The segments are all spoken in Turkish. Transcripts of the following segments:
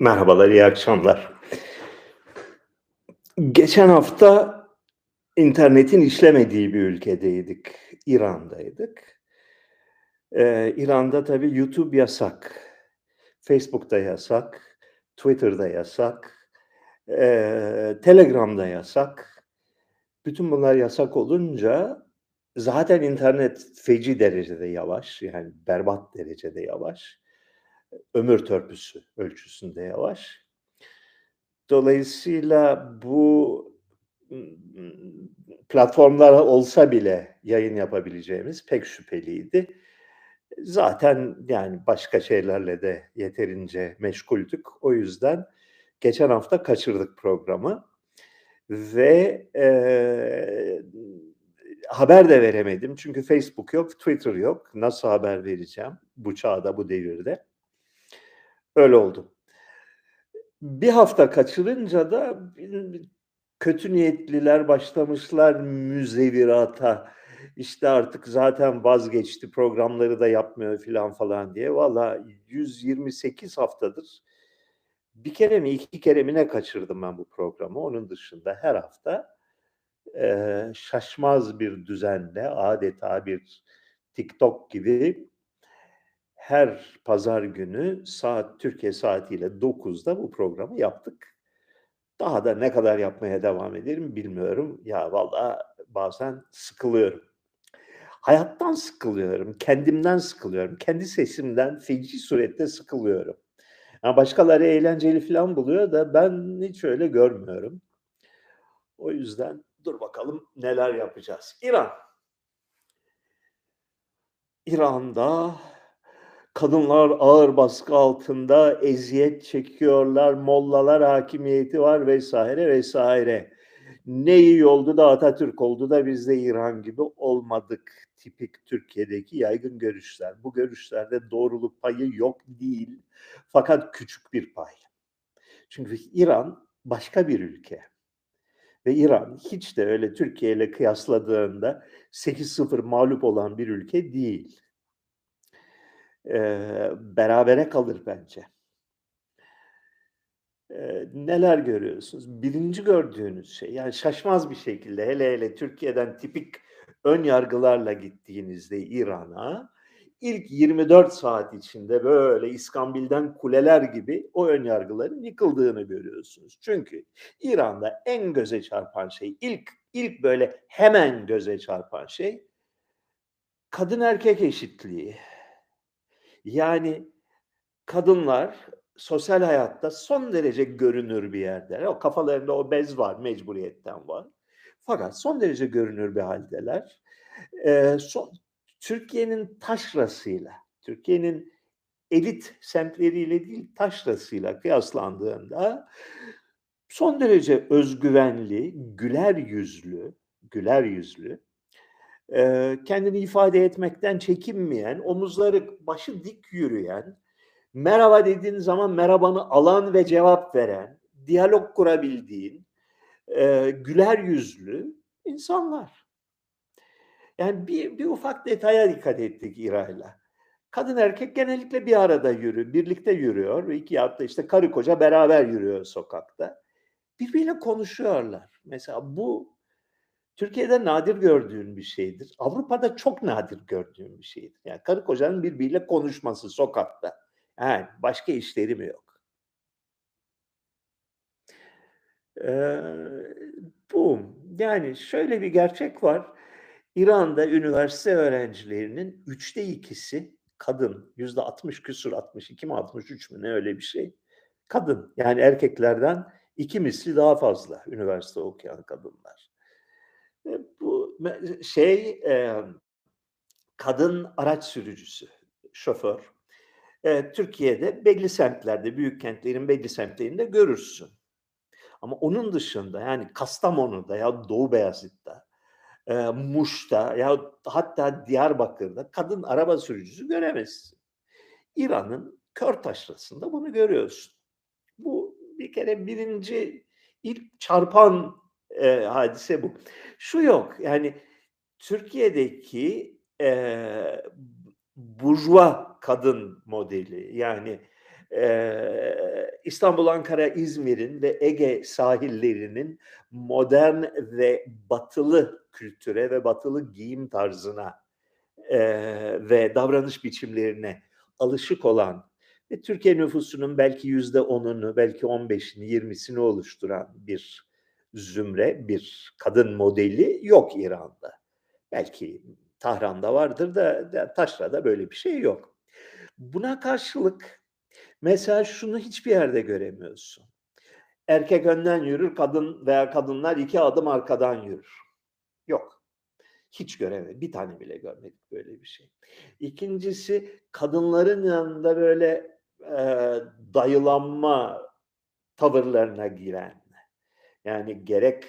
Merhabalar, iyi akşamlar. Geçen hafta internetin işlemediği bir ülkedeydik, İran'daydık. Eee, İran'da tabii YouTube yasak, Facebook'ta yasak, Twitter'da yasak, eee, Telegram'da yasak. Bütün bunlar yasak olunca zaten internet feci derecede yavaş, yani berbat derecede yavaş. Ömür törpüsü ölçüsünde yavaş. Dolayısıyla bu, platformlar olsa bile yayın yapabileceğimiz pek şüpheliydi. Zaten, yani, başka şeylerle de yeterince meşguldük. O yüzden geçen hafta kaçırdık programı ve, eee, haber de veremedim çünkü Facebook yok, Twitter yok. Nasıl haber vereceğim bu çağda, bu devirde? Öyle oldu. Bir hafta kaçırınca da kötü niyetliler başlamışlar müzevirata. İşte, artık zaten vazgeçti, programları da yapmıyor filan falan diye. Valla 128 haftadır 1 kere mi 2 kere mi ne kaçırdım ben bu programı. Onun dışında her hafta, eee, şaşmaz bir düzenle adeta bir TikTok gibi her pazar günü saat Türkiye saatiyle 9'da bu programı yaptık. Daha da ne kadar yapmaya devam ederim bilmiyorum. Ya, valla bazen sıkılıyorum. Hayattan sıkılıyorum, kendimden sıkılıyorum, kendi sesimden feci surette sıkılıyorum. Ya, başkaları eğlenceli filan buluyor da ben hiç öyle görmüyorum. O yüzden dur bakalım neler yapacağız. İran. İran'da kadınlar ağır baskı altında eziyet çekiyorlar, mollalar hakimiyeti var vs. vs. Ne iyi oldu da Atatürk oldu da biz de İran gibi olmadık. Tipik Türkiye'deki yaygın görüşler. Bu görüşlerde doğruluk payı yok değil. Fakat küçük bir pay. Çünkü İran başka bir ülke. Ve İran hiç de öyle Türkiye ile kıyasladığında 8-0 mağlup olan bir ülke değil. Eee, berabere kalır bence. Eee, neler görüyorsunuz? 1'inci gördüğünüz şey, yani şaşmaz bir şekilde hele hele Türkiye'den tipik ön yargılarla gittiğinizde İran'a, ilk 24 saat içinde böyle iskambilden kuleler gibi o ön yargıların yıkıldığını görüyorsunuz. Çünkü İran'da en göze çarpan şey, ilk ilk böyle hemen göze çarpan şey kadın erkek eşitliği. Yani kadınlar sosyal hayatta son derece görünür bir yerdeler. O kafalarında o bez var, mecburiyetten var. Fakat son derece görünür bir hâldeler. Eee, son Türkiye'nin taşrasıyla, Türkiye'nin elit semtleriyle değil, taşrasıyla kıyaslandığında son derece öz güvenli, güler yüzlü, güler yüzlü, eee, kendini ifade etmekten çekinmeyen, omuzları başı dik yürüyen, merhaba dediğin zaman merhabanı alan ve cevap veren, diyalog kurabildiğin, eee, güler yüzlü insanlar. Yani bir bir ufak detaya dikkat ettik İra'yla. Kadın erkek genellikle bir arada yürü birlikte yürüyor. 2 hatta işte karı koca beraber yürüyor sokakta. Birbiriyle konuşuyorlar. Mesela bu Türkiye'de nadir gördüğün bir şeydir. Avrupa'da çok nadir gördüğün bir şeydir. Yani karı kocanın birbiriyle konuşması sokakta. Yani başka işleri mi yok? Eee, bu. Yani şöyle bir gerçek var. İran'da üniversite öğrencilerinin 3'te 2'si kadın. %60 küsur, 62 mi 63 mü ne öyle bir şey. Kadın. Yani erkeklerden 2 misli daha fazla üniversite okuyan kadınlar. Bu şey, kadın araç sürücüsü, şoför. Eee, Türkiye'de belli semtlerde, büyük kentlerin belli semtlerinde görürsün. Ama onun dışında yani Kastamonu'da yahut Doğu Beyazıt'ta, eee, Muş'ta yahut hatta Diyarbakır'da kadın araba sürücüsü göremezsin. İran'ın kör taşrasında bunu görüyorsun. Bu bir kere 1'inci ilk çarpan, eee, hadise bu. Şu yok, yani Türkiye'deki, b burjuva kadın modeli yani, Eee, İstanbul, Ankara, İzmir'in ve Ege sahillerinin modern ve batılı kültüre ve batılı giyim tarzına, eee, ve davranış biçimlerine alışık olan ve Türkiye nüfusunun belki %10'unu, belki 15'ini, 20'sini oluşturan bir zümre, bir kadın modeli yok İran'da. Belki Tahran'da vardır da da Taşra'da böyle bir şey yok. Buna karşılık mesela şunu hiçbir yerde göremiyorsun. Erkek önden yürür, kadın veya kadınlar 2 adım arkadan yürür. Yok. Hiç göremedim. Bir tane bile görmedik böyle bir şey. 2'ncisi kadınların yanında böyle, eee, dayılanma tavırlarına giren, yani gerek,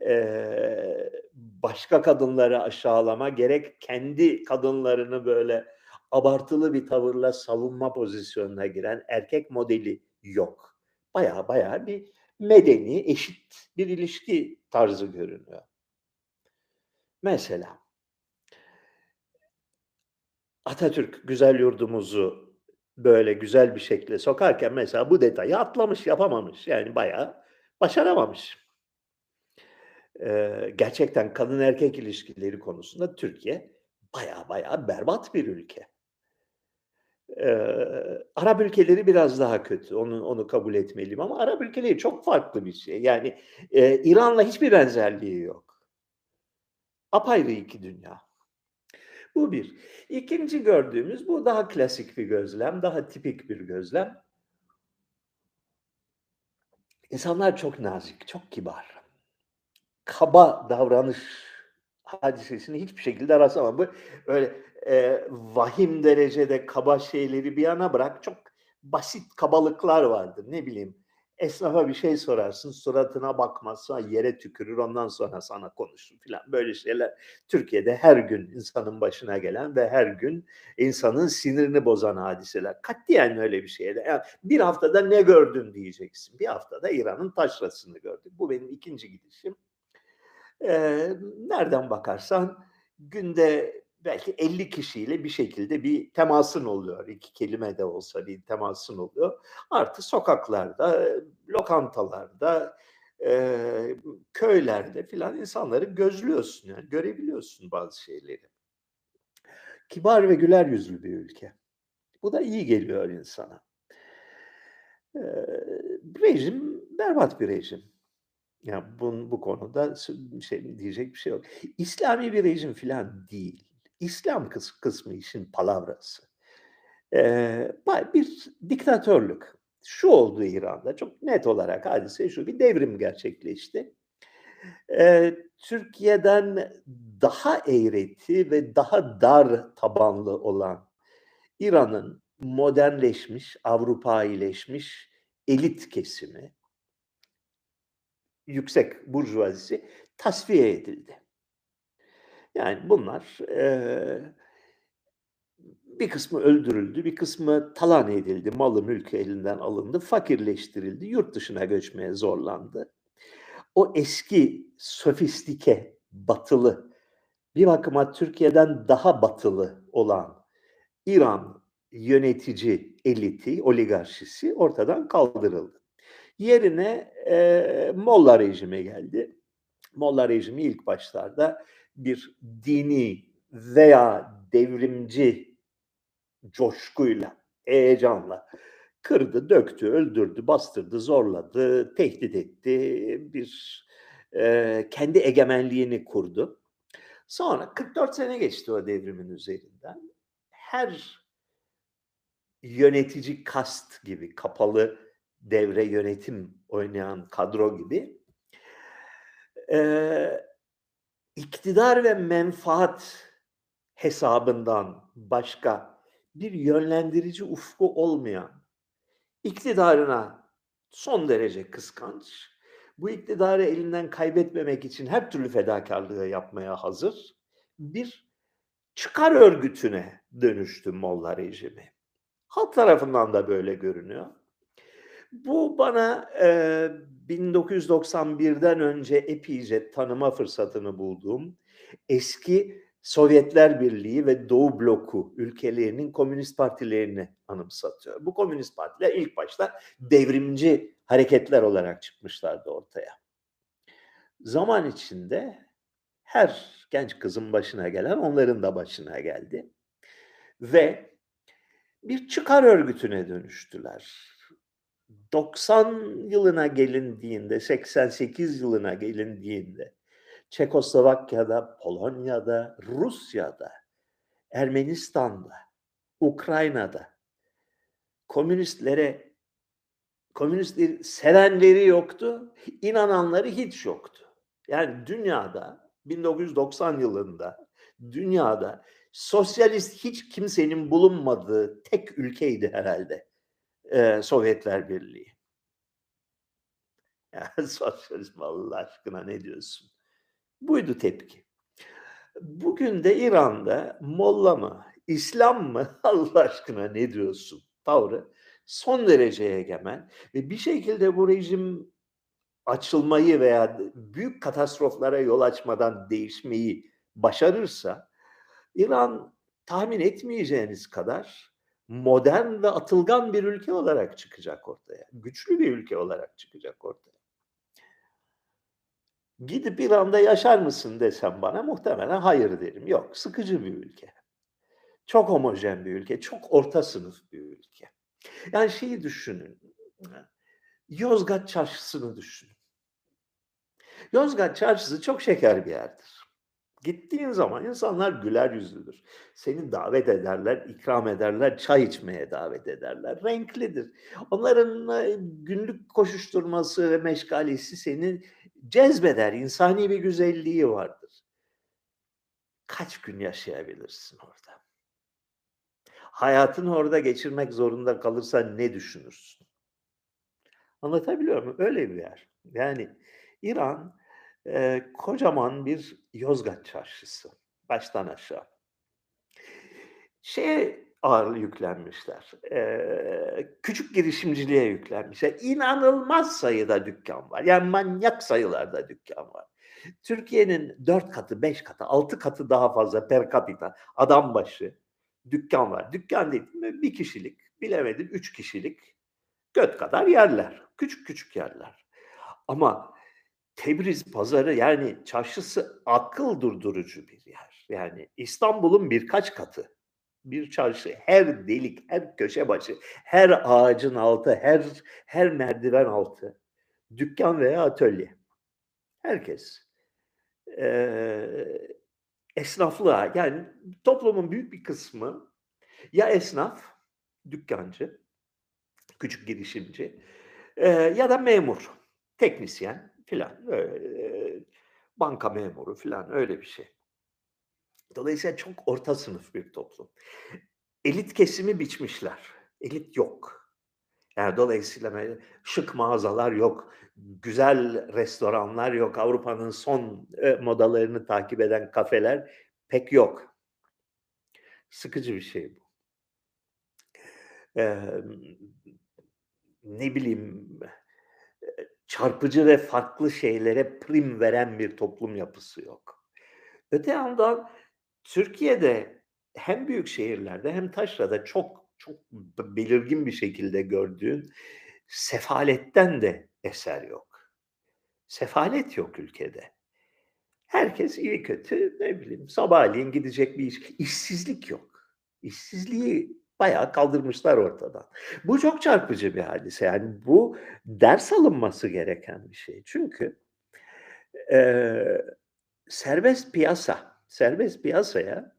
eee, başka kadınları aşağılama, gerek kendi kadınlarını böyle abartılı bir tavırla savunma pozisyonuna giren erkek modeli yok. Bayağı bayağı bir medeni, eşit bir ilişki tarzı görünüyor. Mesela Atatürk güzel yurdumuzu böyle güzel bir şekle sokarken mesela bu detayı atlamış, yapamamış. Yani bayağı başaramamış. Eee, gerçekten kadın erkek ilişkileri konusunda Türkiye bayağı bayağı berbat bir ülke. Eee, Arap ülkeleri biraz daha kötü. Onu onu kabul etmeliyim ama Arap ülkeleri çok farklı bir şey. Yani, eee, İran'la hiçbir benzerliği yok. Apayrı 2 dünya. Bu 1. 2'nci gördüğümüz bu daha klasik bir gözlem, daha tipik bir gözlem. İnsanlar çok nazik, çok kibar. Kaba davranış hadisesini hiçbir şekilde rastlamam. Bu öyle, eee, vahim derecede kaba şeyleri bir yana bırak, çok basit kabalıklar vardır. Ne bileyim, esnafa bir şey sorarsın, suratına bakmaz, sonra yere tükürür, ondan sonra sana konuşur filan. Böyle şeyler Türkiye'de her gün insanın başına gelen ve her gün insanın sinirini bozan hadiseler. Katiyen öyle bir şey de. Ya, "Bir haftada ne gördün?" diyeceksin. Bir haftada İran'ın taşrasını gördük. Bu benim 2'nci gidişim. Eee, nereden bakarsan günde belki 50 kişiyle bir şekilde bir temasın oluyor. 2 kelime de olsa bir temasın oluyor. Artı sokaklarda, lokantalarda, eee, köylerde filan insanları gözlüyorsun, yani görebiliyorsun bazı şeyleri. Kibar ve güler yüzlü bir ülke. Bu da iyi geliyor insana. Eee, rejim berbat bir rejim. Ya, bun bu konuda şey diyecek bir şey yok. İslami bir rejim filan değil. İslam kıs kısmı işin palavrası. Ba bir diktatörlük. Şu oldu İran'da çok net olarak hadise şu: Bir devrim gerçekleşti. Eee, Türkiye'den daha eğreti ve daha dar tabanlı olan İran'ın modernleşmiş, Avrupaileşmiş elit kesimi yüksek burjuvazisi tasfiye edildi. Yani bunlar, eee, bir kısmı öldürüldü, bir kısmı talan edildi, malı mülkü elinden alındı, fakirleştirildi, yurt dışına göçmeye zorlandı. O eski sofistike, batılı, bir bakıma Türkiye'den daha batılı olan İran yönetici eliti, oligarşisi ortadan kaldırıldı. Yerine, eee, Molla rejimi geldi. Molla rejimi ilk başlarda bir dini veya devrimci coşkuyla, heyecanla kırdı, döktü, öldürdü, bastırdı, zorladı, tehdit etti. Bir, eee, kendi egemenliğini kurdu. Sonra 44 sene geçti o devrimin üzerinden. Her yönetici kast gibi, kapalı devre yönetim oynayan kadro gibi eee, iktidar ve menfaat hesabından başka bir yönlendirici ufku olmayan, iktidarına son derece kıskanç, bu iktidarı elinden kaybetmemek için her türlü fedakârlığı yapmaya hazır bir çıkar örgütüne dönüştü Molla rejimi. Halk tarafından da böyle görünüyor. Bu bana, eee, 1991'den önce epeyce tanıma fırsatını bulduğum eski Sovyetler Birliği ve Doğu bloku ülkelerinin komünist partilerini anımsatıyor. Bu komünist partiler ilk başta devrimci hareketler olarak çıkmışlardı ortaya. Zaman içinde her genç kızın başına gelen onların da başına geldi. Ve bir çıkar örgütüne dönüştüler. 90 yılına gelindiğinde, 88 yılına gelindiğinde Çekoslovakya'da, Polonya'da, Rusya'da, Ermenistan'da, Ukrayna'da komünistlere komünistleri sevenleri yoktu, inananları hiç yoktu. Yani dünyada 1990 yılında dünyada sosyalist hiç kimsenin bulunmadığı tek ülkeydi herhalde e, Sovyetler Birliği. Ya sosyalizm Allah aşkına ne diyorsun? Buydu tepki. Bugün de İran'da Molla mı, İslam mı Allah aşkına ne diyorsun tavrı son derece egemen ve bir şekilde bu rejim açılmayı veya büyük katastroflara yol açmadan değişmeyi başarırsa İran tahmin etmeyeceğiniz kadar modern ve atılgan bir ülke olarak çıkacak ortaya. Güçlü bir ülke olarak çıkacak ortaya. Gidip İran'da yaşar mısın desem bana muhtemelen hayır derim. Yok, sıkıcı bir ülke. Çok homojen bir ülke, çok orta sınıf bir ülke. Yani şeyi düşünün. Yozgat çarşısını düşünün. Yozgat çarşısı çok şeker bir yerdir. Gittiğin zaman insanlar güler yüzlüdür. Seni davet ederler, ikram ederler, çay içmeye davet ederler. Renklidir. Onların e, günlük koşuşturması ve meşgalesi seni cezbeder. İnsani bir güzelliği vardır. Kaç gün yaşayabilirsin orada? Hayatını orada geçirmek zorunda kalırsan ne düşünürsün? Anlatabiliyor muyum? Öyle bir yer. Yani İran e, kocaman bir Yozgat çarşısı. Baştan aşağı. Şeye ağır yüklenmişler. E, küçük girişimciliğe yüklenmişler. İnanılmaz sayıda dükkan var. Yani manyak sayılarda dükkan var. Türkiye'nin dört katı, beş katı, altı katı daha fazla per capita adam başı dükkan var. Dükkan dediğim bir kişilik, bilemedim üç kişilik göt kadar yerler. Küçük küçük yerler. Ama Tebriz pazarı yani çarşısı akıl durdurucu bir yer. Yani İstanbul'un birkaç katı bir çarşı. Her delik, her köşe başı, her ağacın altı, her her merdiven altı dükkan veya atölye. Herkes e, esnaflığa yani toplumun büyük bir kısmı ya esnaf, dükkancı, küçük girişimci e, ya da memur, teknisyen filan. Banka memuru filan öyle bir şey. Dolayısıyla çok orta sınıf bir toplum. Elit kesimi biçmişler. Elit yok. Yani dolayısıyla şık mağazalar yok, güzel restoranlar yok, Avrupa'nın son modalarını takip eden kafeler pek yok. Sıkıcı bir şey bu. Ee, ne bileyim çarpıcı ve farklı şeylere prim veren bir toplum yapısı yok. Öte yandan Türkiye'de hem büyük şehirlerde hem taşrada çok çok belirgin bir şekilde gördüğün sefaletten de eser yok. Sefalet yok ülkede. Herkes iyi kötü ne bileyim sabahleyin gidecek bir iş. İşsizlik yok. İşsizliği bayağı kaldırmışlar ortadan. Bu çok çarpıcı bir hadise. Yani bu ders alınması gereken bir şey. Çünkü e, serbest piyasa, serbest piyasaya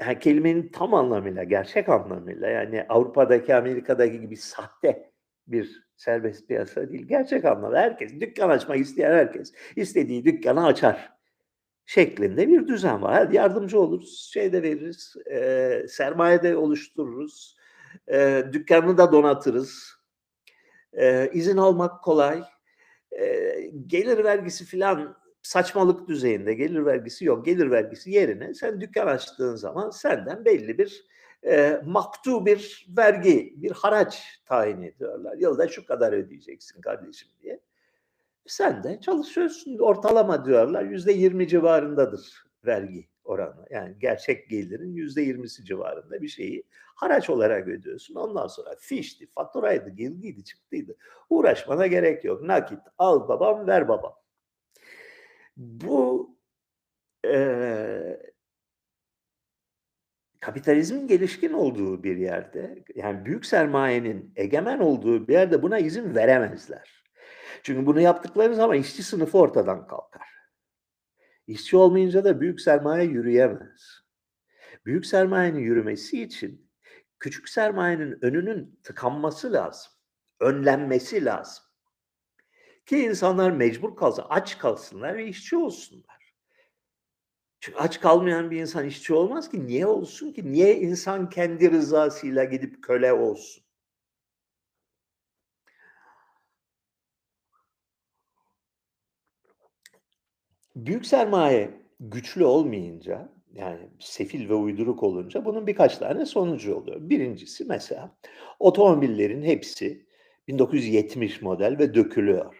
yani kelimenin tam anlamıyla, gerçek anlamıyla yani Avrupa'daki, Amerika'daki gibi sahte bir serbest piyasa değil. Gerçek anlamda herkes, dükkan açmak isteyen herkes istediği dükkanı açar şeklinde bir düzen var. Hadi yardımcı oluruz, şey de veririz, e, sermaye de oluştururuz, e, dükkanını da donatırız, e, izin almak kolay, e, gelir vergisi filan saçmalık düzeyinde gelir vergisi yok. Gelir vergisi yerine sen dükkan açtığın zaman senden belli bir e, maktu bir vergi, bir haraç tayin ediyorlar. Yılda şu kadar ödeyeceksin kardeşim diye. Sen de çalışıyorsun. Ortalama diyorlar yüzde yirmi civarındadır vergi oranı. Yani gerçek gelirin %20'si civarında bir şeyi haraç olarak ödüyorsun. Ondan sonra fişti, faturaydı, girdiydi, çıktıydı. Uğraşmana gerek yok. Nakit al babam, ver babam. Bu eee kapitalizmin gelişkin olduğu bir yerde, yani büyük sermayenin egemen olduğu bir yerde buna izin veremezler. Çünkü bunu yaptıkları zaman işçi sınıfı ortadan kalkar. İşçi olmayınca da büyük sermaye yürüyemez. Büyük sermayenin yürümesi için küçük sermayenin önünün tıkanması lazım. Önlenmesi lazım. Ki insanlar mecbur kalsa, aç kalsınlar ve işçi olsunlar. Çünkü aç kalmayan bir insan işçi olmaz ki. Niye olsun ki? Niye insan kendi rızasıyla gidip köle olsun? Büyük sermaye güçlü olmayınca, yani sefil ve uyduruk olunca bunun birkaç tane sonucu oluyor. Birincisi mesela otomobillerin hepsi 1970 model ve dökülüyor.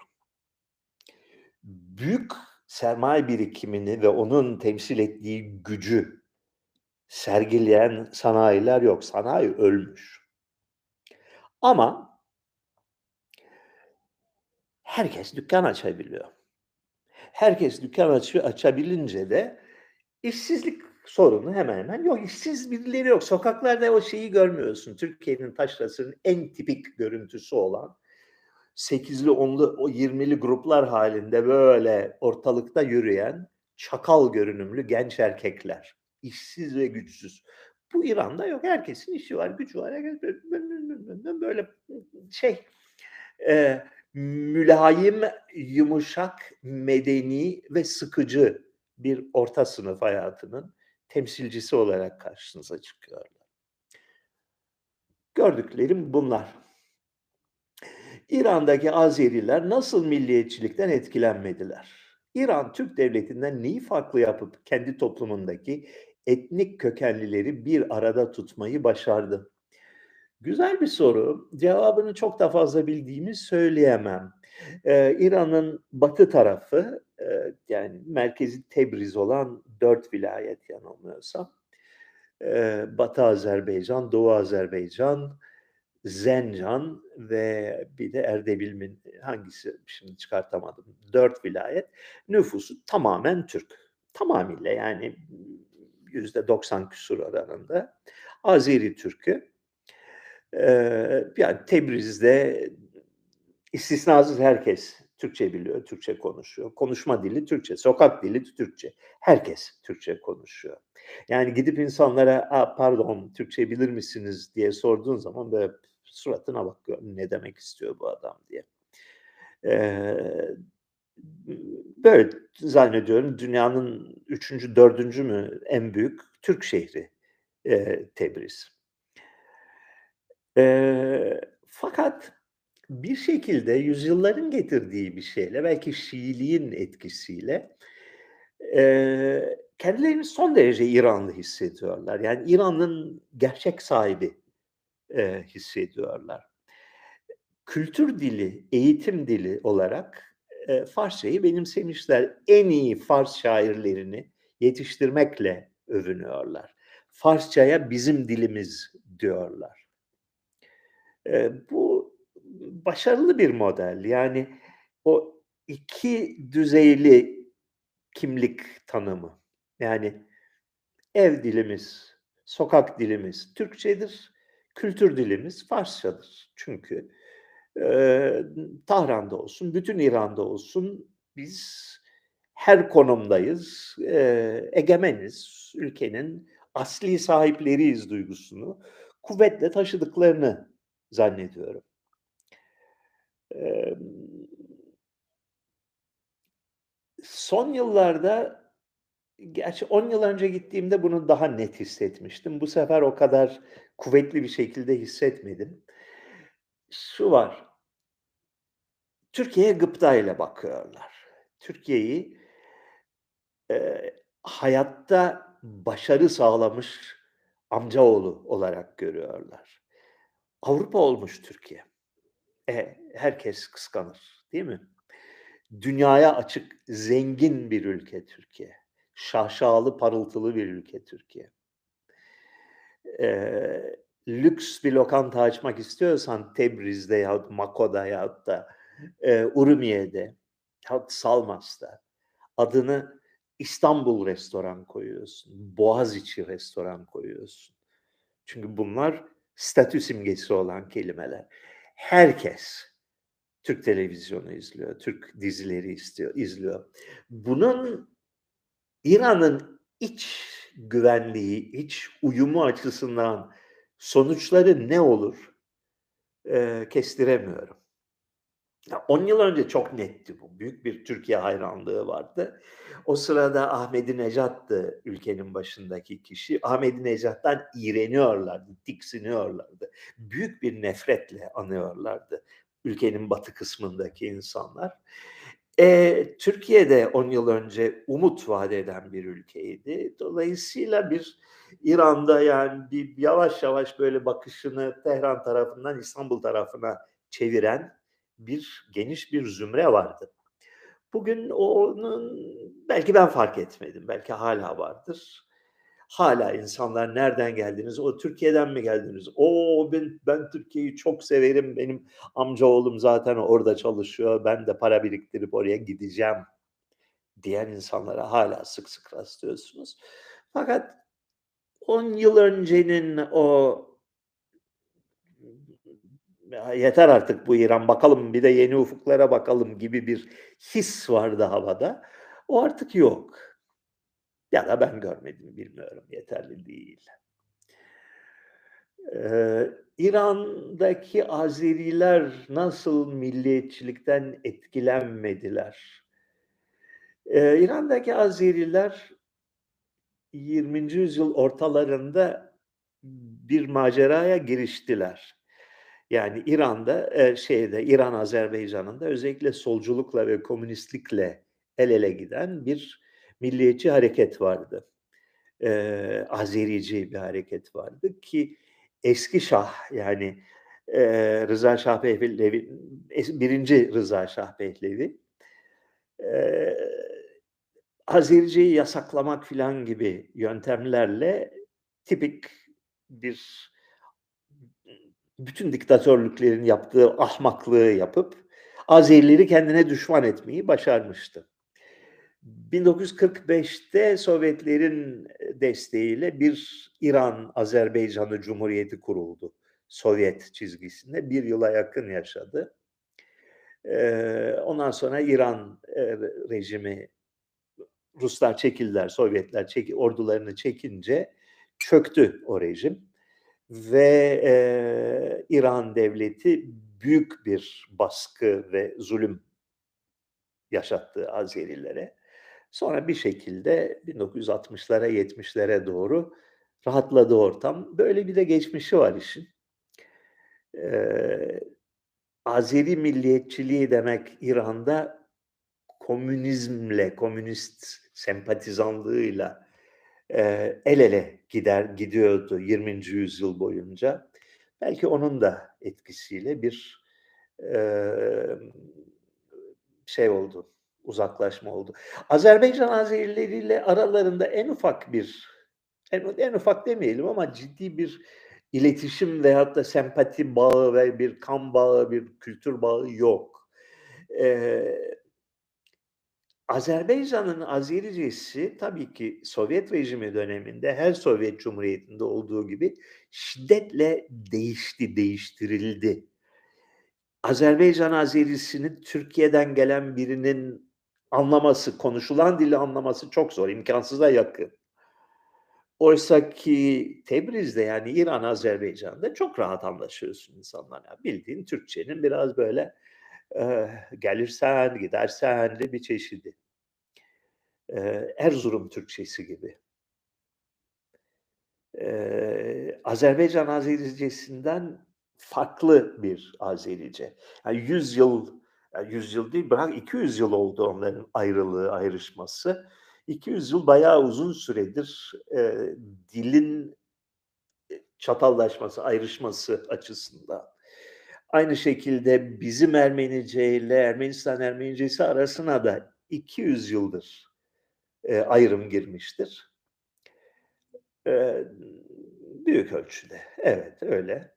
Büyük sermaye birikimini ve onun temsil ettiği gücü sergileyen sanayiler yok. Sanayi ölmüş. Ama herkes dükkan açabiliyor. Herkes dükkan açıyor, açabilince de işsizlik sorunu hemen hemen yok. İşsiz birileri yok. Sokaklarda o şeyi görmüyorsun. Türkiye'nin taşrasının en tipik görüntüsü olan 8'li, 10'lu, o 20'li gruplar halinde böyle ortalıkta yürüyen çakal görünümlü genç erkekler. işsiz ve güçsüz. Bu İran'da yok. Herkesin işi var, gücü var. Böyle şey e, mülayim, yumuşak, medeni ve sıkıcı bir orta sınıf hayatının temsilcisi olarak karşınıza çıkıyorlar. Gördüklerim bunlar. İran'daki Azeriler nasıl milliyetçilikten etkilenmediler? İran Türk devletinden neyi farklı yapıp kendi toplumundaki etnik kökenlileri bir arada tutmayı başardı? Güzel bir soru. Cevabını çok da fazla bildiğimi söyleyemem. Ee, İran'ın batı tarafı, e, yani merkezi Tebriz olan dört vilayet yanılmıyorsam, e, Batı Azerbaycan, Doğu Azerbaycan, Zencan ve bir de Erdebil'in hangisi şimdi çıkartamadım. Dört vilayet. Nüfusu tamamen Türk. Tamamıyla yani yüzde 90 küsur oranında. Azeri Türk'ü. Ee, yani Tebriz'de istisnasız herkes Türkçe biliyor, Türkçe konuşuyor. Konuşma dili Türkçe, sokak dili Türkçe. Herkes Türkçe konuşuyor. Yani gidip insanlara pardon Türkçe bilir misiniz diye sorduğun zaman böyle suratına bakıyor ne demek istiyor bu adam diye. Ee, böyle zannediyorum dünyanın üçüncü, dördüncü mü en büyük Türk şehri e, Tebriz. E, fakat bir şekilde yüzyılların getirdiği bir şeyle belki Şiiliğin etkisiyle e, kendilerini son derece İranlı hissediyorlar. Yani İran'ın gerçek sahibi e, hissediyorlar. Kültür dili, eğitim dili olarak e, Farsçayı benimsemişler. En iyi Fars şairlerini yetiştirmekle övünüyorlar. Farsçaya bizim dilimiz diyorlar. Bu başarılı bir model. Yani o iki düzeyli kimlik tanımı. Yani ev dilimiz, sokak dilimiz Türkçedir kültür dilimiz Farsçadır. Çünkü e, Tahran'da olsun, bütün İran'da olsun biz her konumdayız, e, egemeniz, ülkenin asli sahipleriyiz duygusunu kuvvetle taşıdıklarını zannediyorum. Son yıllarda Gerçi 10 yıl önce gittiğimde bunu daha net hissetmiştim. Bu sefer o kadar kuvvetli bir şekilde hissetmedim. Şu var. Türkiye'ye gıptayla bakıyorlar. Türkiye'yi e, hayatta başarı sağlamış amcaoğlu olarak görüyorlar. Avrupa olmuş Türkiye. E, herkes kıskanır değil mi? Dünyaya açık, zengin bir ülke Türkiye şaşalı, parıltılı bir ülke Türkiye. Eee, lüks bir lokanta açmak istiyorsan Tebriz'de yahut Mako'da yahut da, eee, Urmiye'de yahut Salmas'ta adını İstanbul restoran koyuyorsun, Boğaziçi restoran koyuyorsun. Çünkü bunlar statü simgesi olan kelimeler. Herkes Türk televizyonu izliyor, Türk dizileri istiyor, izliyor. Bunun İran'ın iç güvenliği, iç uyumu açısından sonuçları ne olur? Eee, kestiremiyorum. Ya 10 yıl önce çok netti bu. Büyük bir Türkiye hayranlığı vardı. O sırada Ahmadinejad'dı ülkenin başındaki kişi. Ahmadinejad'dan iğreniyorlardı, tiksiniyorlardı. Büyük bir nefretle anıyorlardı ülkenin batı kısmındaki insanlar. Eee, Türkiye de 10 yıl önce umut vaat eden bir ülkeydi. Dolayısıyla bir İran'da yani bir yavaş yavaş böyle bakışını Tehran tarafından İstanbul tarafına çeviren bir geniş bir zümre vardı. Bugün onun belki ben fark etmedim, belki hala vardır. Hala insanlar nereden geldiniz? O Türkiye'den mi geldiniz? O ben ben Türkiye'yi çok severim. Benim amcaoğlum zaten orada çalışıyor. Ben de para biriktirip oraya gideceğim diyen insanlara hala sık sık rastlıyorsunuz. Fakat 10 yıl öncenin o yeter artık bu İran bakalım bir de yeni ufuklara bakalım gibi bir his vardı havada. O artık yok. Ya da ben görmedim bilmiyorum yeterli değil. Eee, İran'daki Azeriler nasıl milliyetçilikten etkilenmediler? Eee, İran'daki Azeriler 20. yüzyıl ortalarında bir maceraya giriştiler. Yani İran'da, eee, şeyde İran Azerbaycan'ında özellikle solculukla ve komünistlikle el ele giden bir milliyetçi hareket vardı. Eee, Azerici bir hareket vardı ki eski şah yani, eee, Rıza Şah Pehlevi, 1. Rıza Şah Pehlevi, eee, Azerice'yi yasaklamak filan gibi yöntemlerle tipik bir bütün diktatörlüklerin yaptığı ahmaklığı yapıp Azerileri kendine düşman etmeyi başarmıştı. 1945'te Sovyetlerin desteğiyle bir İran-Azerbaycan'ı Cumhuriyeti kuruldu. Sovyet çizgisinde bir yıla yakın yaşadı. Eee, ondan sonra İran, eee, rejimi Ruslar çekildiler, Sovyetler çeki ordularını çekince çöktü o rejim ve, eee, İran devleti büyük bir baskı ve zulüm yaşattı Azerilere. Sonra bir şekilde 1960'lara 70'lere doğru rahatladı ortam. Böyle bir de geçmişi var işin. Eee, Azeri milliyetçiliği demek İran'da komünizmle, komünist sempatizanlığıyla, eee, el ele gider gidiyordu 20. yüzyıl boyunca. Belki onun da etkisiyle bir, emm, şey oldu, uzaklaşma oldu. Azerbaycan Azerileriyle aralarında en ufak bir, en en ufak demeyelim ama ciddi bir iletişim veyahut da sempati bağı ve bir kan bağı, bir kültür bağı yok. Eee Azerbaycan'ın Azericesi tabii ki Sovyet rejimi döneminde her Sovyet Cumhuriyeti'nde olduğu gibi şiddetle değişti, değiştirildi. Azerbaycan Azerisini Türkiye'den gelen birinin anlaması, konuşulan dili anlaması çok zor, imkânsıza yakın. Oysaki Tebriz'de yani İran, Azerbaycan'da çok rahat anlaşıyorsun insanlarla. Bildiğin Türkçenin biraz böyle, eee, gelirsen gidersenli bir çeşidi. Eee, Erzurum Türkçesi gibi. Eee, Azerbaycan Azericesinden farklı bir Azerice. Yani 100 yıl, ya 100 yıl değil bırak 200 yıl oldu onların ayrılığı, ayrışması. 200 yıl bayağı uzun süredir, eee, dilin, çatallaşması, ayrışması açısından. Aynı şekilde bizim Ermenice ile Ermenistan Ermenicesi arasına da 200 yıldır eee, ayrım girmiştir. Eee, büyük ölçüde. Evet, öyle.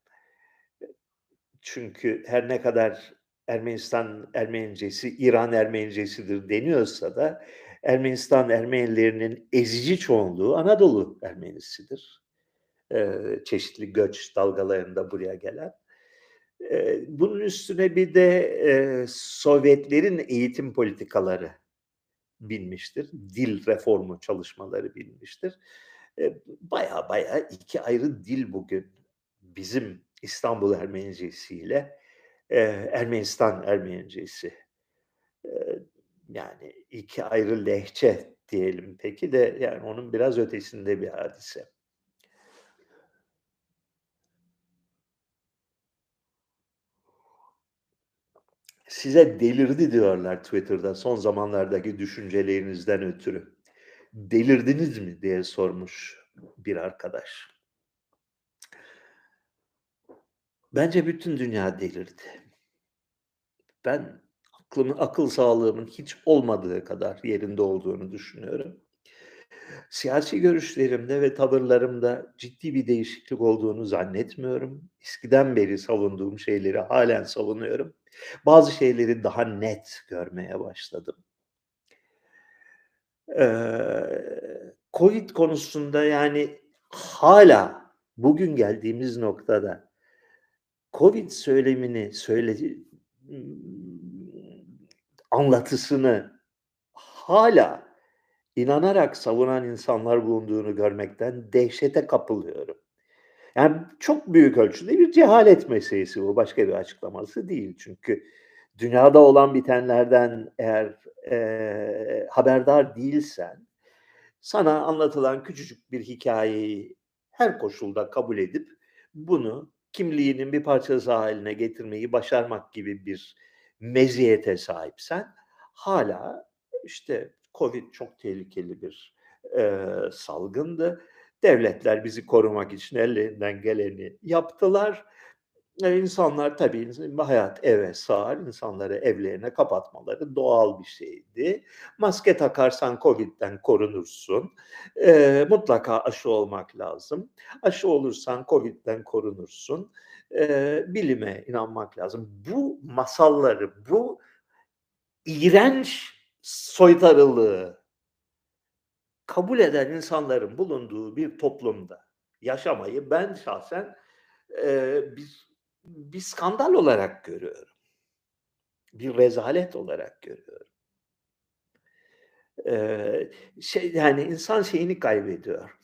Çünkü her ne kadar Ermenistan Ermenicesi, İran Ermenicesidir deniyorsa da Ermenistan Ermenilerinin ezici çoğunluğu Anadolu Ermenisidir. Eee, çeşitli göç dalgalarında buraya gelen. Bunun üstüne bir de, Sovyetlerin eğitim politikaları binmiştir. Dil reformu çalışmaları binmiştir. Eee, bayağı bayağı 2 ayrı dil bugün bizim İstanbul Ermenicesiyle, eee, Ermenistan Ermenicesi. Yani 2 ayrı lehçe diyelim peki de yani onun biraz ötesinde bir hadise. Size delirdi diyorlar Twitter'da son zamanlardaki düşüncelerinizden ötürü. Delirdiniz mi diye sormuş bir arkadaş. Bence bütün dünya delirdi. Ben aklımın, akıl sağlığımın hiç olmadığı kadar yerinde olduğunu düşünüyorum. Siyasi görüşlerimde ve tavırlarımda ciddi bir değişiklik olduğunu zannetmiyorum. Eskiden beri savunduğum şeyleri hâlen savunuyorum. Bazı şeyleri daha net görmeye başladım. Eee, COVID konusunda yani hâlâ bugün geldiğimiz noktada COVID söylemini, söyledi ımm, anlatısını hâlâ inanarak savunan insanlar bulunduğunu görmekten dehşete kapılıyorum. Yani çok büyük ölçüde bir cehalet meselesi bu, başka bir açıklaması değil. Çünkü dünyada olan bitenlerden eğer, eee, haberdar değilsen, sana anlatılan küçücük bir hikâyeyi her koşulda kabul edip bunu kimliğinin bir parçası hâline getirmeyi başarmak gibi bir meziyete sahipsen hâlâ işte COVID çok tehlikeli bir, eee, salgındı. Devletler bizi korumak için ellerinden geleni yaptılar. Eee, insanlar tabii hayat eve sığar, insanları evlerine kapatmaları doğal bir şeydi. Maske takarsan COVID'den korunursun. Eee, mutlaka aşı olmak lazım. Aşı olursan COVID'den korunursun. Eee, bilime inanmak lazım. Bu masalları, bu iğrenç soytarılığı kabul eden insanların bulunduğu bir toplumda yaşamayı ben şahsen, eee, bir bir skandal olarak görüyorum. Bir rezalet olarak görüyorum. Eee, şey, yani insan şeyini kaybediyor.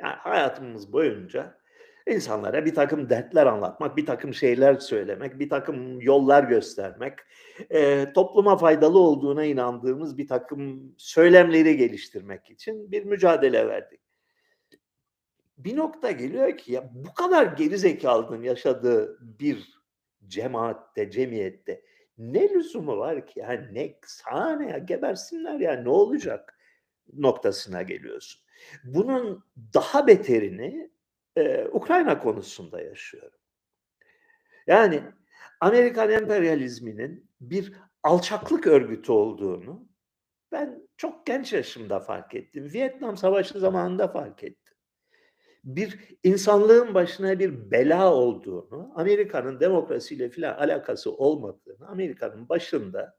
Yani hayatımız boyunca insanlara birtakım dertler anlatmak, birtakım şeyler söylemek, birtakım yollar göstermek, eee, topluma faydalı olduğuna inandığımız birtakım söylemleri geliştirmek için bir mücadele verdik. Bir nokta geliyor ki ya bu kadar gerizekâlının yaşadığı bir cemaatte, cemiyette ne lüzumu var ki? Yani ne sana ne ya gebersinler ya ne olacak noktasına geliyorsun. Bunun daha beterini, eee, Ukrayna konusunda yaşıyorum. Yani Amerikan emperyalizminin bir alçaklık örgütü olduğunu ben çok genç yaşımda fark ettim. Vietnam Savaşı zamanında fark ettim. Bir insanlığın başına bir bela olduğunu, Amerika'nın demokrasiyle filan alakası olmadığını, Amerika'nın başında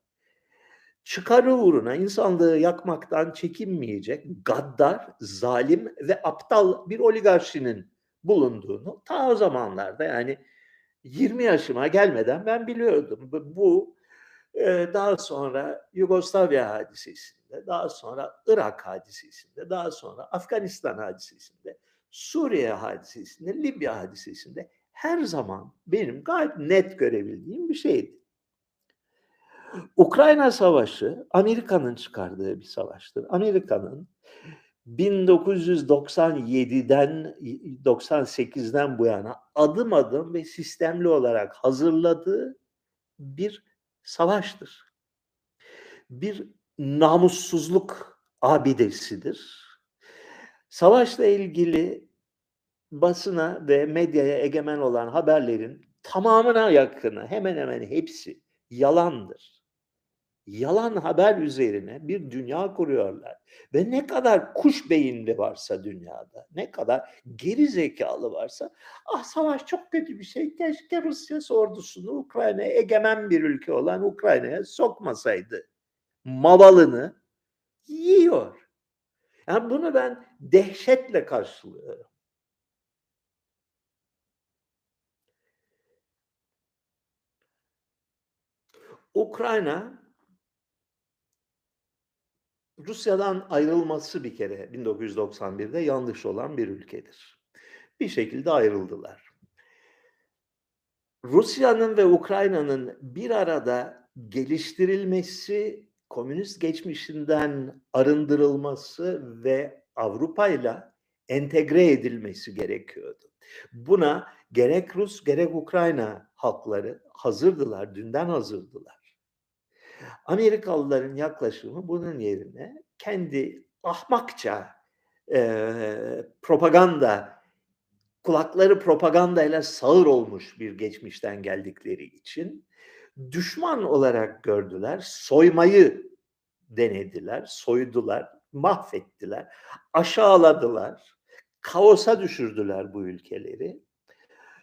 çıkarı uğruna insanlığı yakmaktan çekinmeyecek gaddar, zalim ve aptal bir oligarşinin bulunduğunu ta o zamanlarda yani 20 yaşıma gelmeden ben biliyordum. Bu, eee, daha sonra Yugoslavya hadisesinde, daha sonra Irak hadisesinde, daha sonra Afganistan hadisesinde, Suriye hadisesinde, Libya hadisesinde her zaman benim gayet net görebildiğim bir şeydi. Ukrayna Savaşı Amerika'nın çıkardığı bir savaştır. Amerika'nın 1997'den i 98'den bu yana adım adım ve sistemli olarak hazırladığı bir savaştır. Bir namussuzluk abidesidir. Savaşla ilgili basına ve medyaya egemen olan haberlerin tamamına yakını, hemen hemen hepsi yalandır. Yalan haber üzerine bir dünya kuruyorlar. Ve ne kadar kuş beyinli varsa dünyada, ne kadar geri zekalı varsa, ah savaş çok kötü bir şey, keşke Rusya ordusunu Ukrayna'ya egemen bir ülke olan Ukrayna'ya sokmasaydı. Mavalını yiyor. Yani bunu ben dehşetle karşılıyorum. Ukrayna Rusya'dan ayrılması bir kere 1991'de yanlış olan bir ülkedir. Bir şekilde ayrıldılar. Rusya'nın ve Ukrayna'nın bir arada geliştirilmesi, komünist geçmişinden arındırılması ve Avrupa'yla entegre edilmesi gerekiyordu. Buna gerek Rus gerek Ukrayna halkları hazırdılar, dünden hazırdılar. Amerikalıların yaklaşımı bunun yerine kendi ahmakça e, propaganda, kulakları propagandayla sağır olmuş bir geçmişten geldikleri için düşman olarak gördüler, soymayı denediler, soydular, mahvettiler, aşağıladılar, kaosa düşürdüler bu ülkeleri.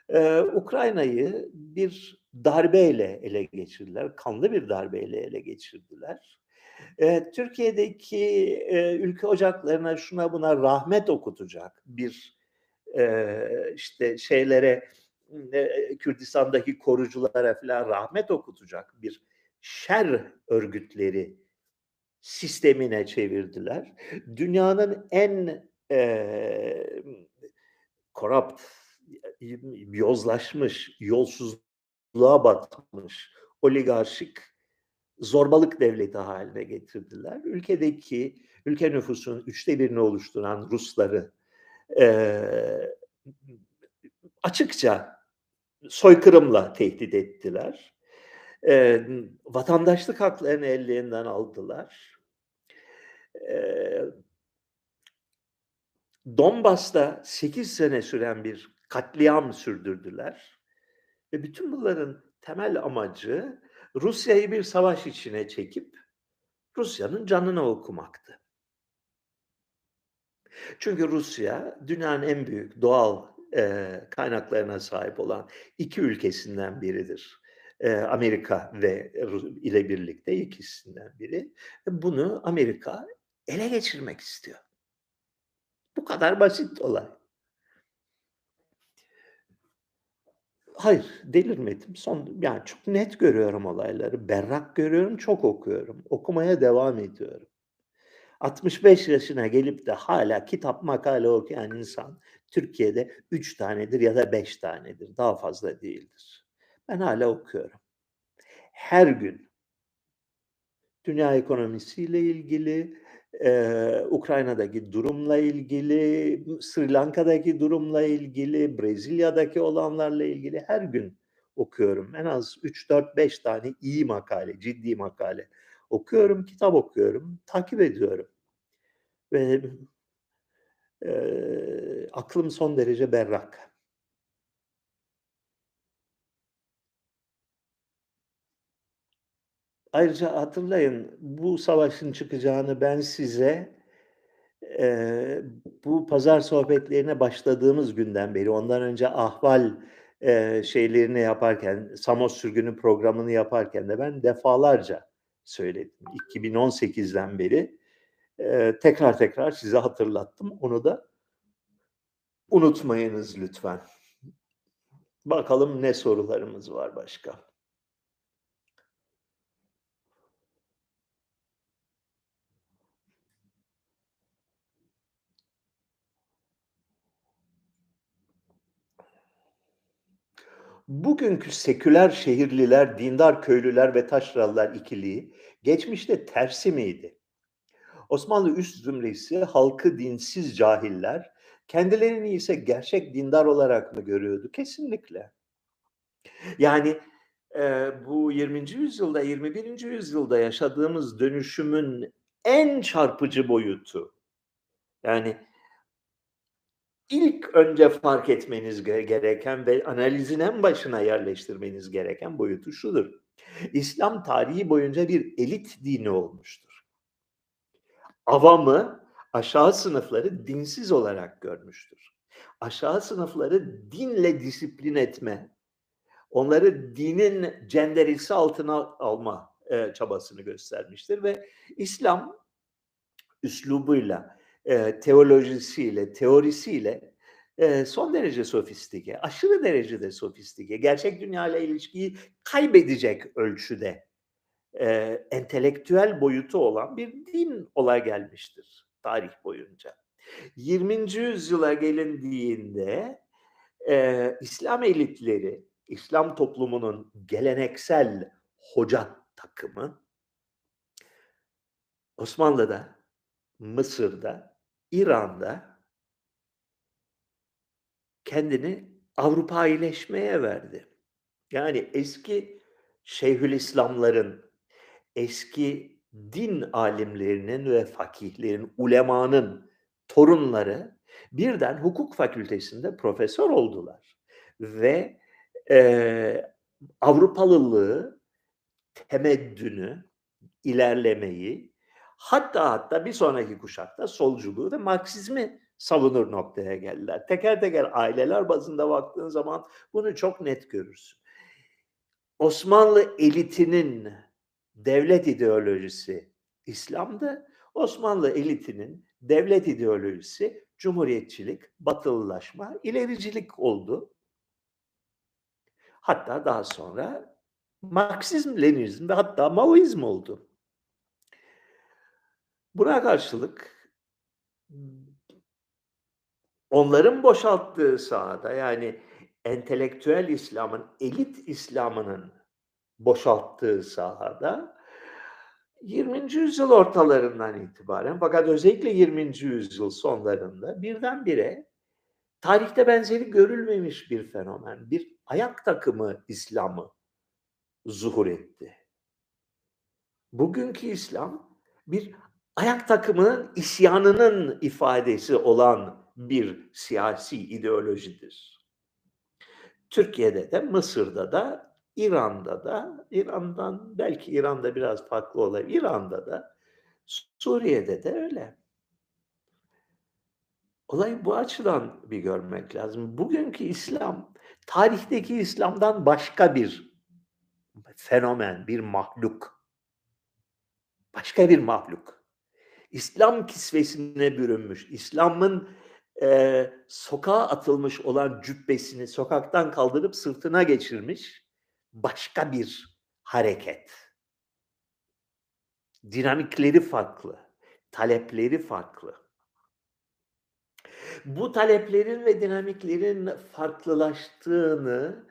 Ee, Ukrayna'yı bir darbeyle ele geçirdiler. Kanlı bir darbeyle ele geçirdiler. E, Türkiye'deki e, ülke ocaklarına şuna buna rahmet okutacak bir e, işte şeylere e, Kürdistan'daki koruculara falan rahmet okutacak bir şer örgütleri sistemine çevirdiler. Dünyanın en e, korrupt, yozlaşmış, yolsuz yoksulluğa batmış oligarşik zorbalık devleti haline getirdiler. Ülkedeki ülke nüfusunun üçte birini oluşturan Rusları e, açıkça soykırımla tehdit ettiler. E, vatandaşlık haklarını ellerinden aldılar. E, Donbas'ta 8 sene süren bir katliam sürdürdüler. Ve bütün bunların temel amacı Rusya'yı bir savaş içine çekip Rusya'nın canını okumaktı. Çünkü Rusya dünyanın en büyük doğal e, kaynaklarına sahip olan iki ülkesinden biridir. E, Amerika ve ile birlikte ikisinden biri. Bunu Amerika ele geçirmek istiyor. Bu kadar basit olay. Hayır, delirmedim. Son yani çok net görüyorum olayları. Berrak görüyorum, çok okuyorum. Okumaya devam ediyorum. 65 yaşına gelip de hala kitap makale okuyan insan Türkiye'de 3 tanedir ya da 5 tanedir. Daha fazla değildir. Ben hala okuyorum. Her gün dünya ekonomisiyle ilgili, Eee, Ukrayna'daki durumla ilgili, Sri Lanka'daki durumla ilgili, Brezilya'daki olanlarla ilgili her gün okuyorum. En az 3-4-5 tane iyi makale, ciddi makale okuyorum, kitap okuyorum, takip ediyorum. Ve eee, aklım son derece berrak. Ayrıca hatırlayın bu savaşın çıkacağını ben size eee, bu pazar sohbetlerine başladığımız günden beri ondan önce ahval eee, şeylerini yaparken Samos sürgünü programını yaparken de ben defalarca söyledim. 2018'den beri eee, tekrar tekrar size hatırlattım. Onu da unutmayınız lütfen. Bakalım ne sorularımız var başka. Bugünkü seküler şehirliler, dindar köylüler ve taşralılar ikiliği geçmişte tersi miydi? Osmanlı üst zümresi halkı dinsiz cahiller, kendilerini ise gerçek dindar olarak mı görüyordu? Kesinlikle. Yani e, bu 20. yüzyılda, 21. yüzyılda yaşadığımız dönüşümün en çarpıcı boyutu. Yani ilk önce fark etmeniz gereken ve analizin en başına yerleştirmeniz gereken boyutu şudur. İslam tarihi boyunca bir elit dini olmuştur. Avamı, aşağı sınıfları dinsiz olarak görmüştür. Aşağı sınıfları dinle disiplin etme, onları dinin cenderesi altına alma e, çabasını göstermiştir ve İslam üslubuyla, e, teolojisiyle, teorisiyle e, son derece sofistike, aşırı derecede sofistike, gerçek dünya ile ilişkiyi kaybedecek ölçüde e, entelektüel boyutu olan bir din olay gelmiştir tarih boyunca. 20. yüzyıla gelindiğinde e, İslam elitleri, İslam toplumunun geleneksel hoca takımı Osmanlı'da, Mısır'da, İran'da kendini Avrupaileşmeye verdi. Yani eski Şeyhülislamların, eski din alimlerinin ve fakihlerin, ulemanın torunları birden hukuk fakültesinde profesör oldular. Ve e, Avrupalılığı, temeddünü, ilerlemeyi, hatta hatta bir sonraki kuşakta solculuğu ve Marksizmi savunur noktaya geldiler. Teker teker aileler bazında baktığın zaman bunu çok net görürsün. Osmanlı elitinin devlet ideolojisi İslam'dı. Osmanlı elitinin devlet ideolojisi cumhuriyetçilik, batılılaşma, ilericilik oldu. Hatta daha sonra Marksizm, Leninizm ve hatta Maoizm oldu. Buna karşılık onların boşalttığı sahada yani entelektüel İslam'ın, elit İslam'ının boşalttığı sahada 20. yüzyıl ortalarından itibaren fakat özellikle 20. yüzyıl sonlarında birdenbire tarihte benzeri görülmemiş bir fenomen, bir ayak takımı İslam'ı zuhur etti. Bugünkü İslam bir ayak takımının isyanının ifadesi olan bir siyasi ideolojidir. Türkiye'de de, Mısır'da da, İran'da da, İran'dan belki İran'da biraz farklı olabilir, İran'da da, Suriye'de de öyle. Olayı bu açıdan bir görmek lazım. Bugünkü İslam, tarihteki İslam'dan başka bir fenomen, bir mahluk. Başka bir mahluk. İslam kisvesine bürünmüş, İslam'ın e, sokağa atılmış olan cübbesini sokaktan kaldırıp sırtına geçirmiş başka bir hareket. Dinamikleri farklı, talepleri farklı. Bu taleplerin ve dinamiklerin farklılaştığını,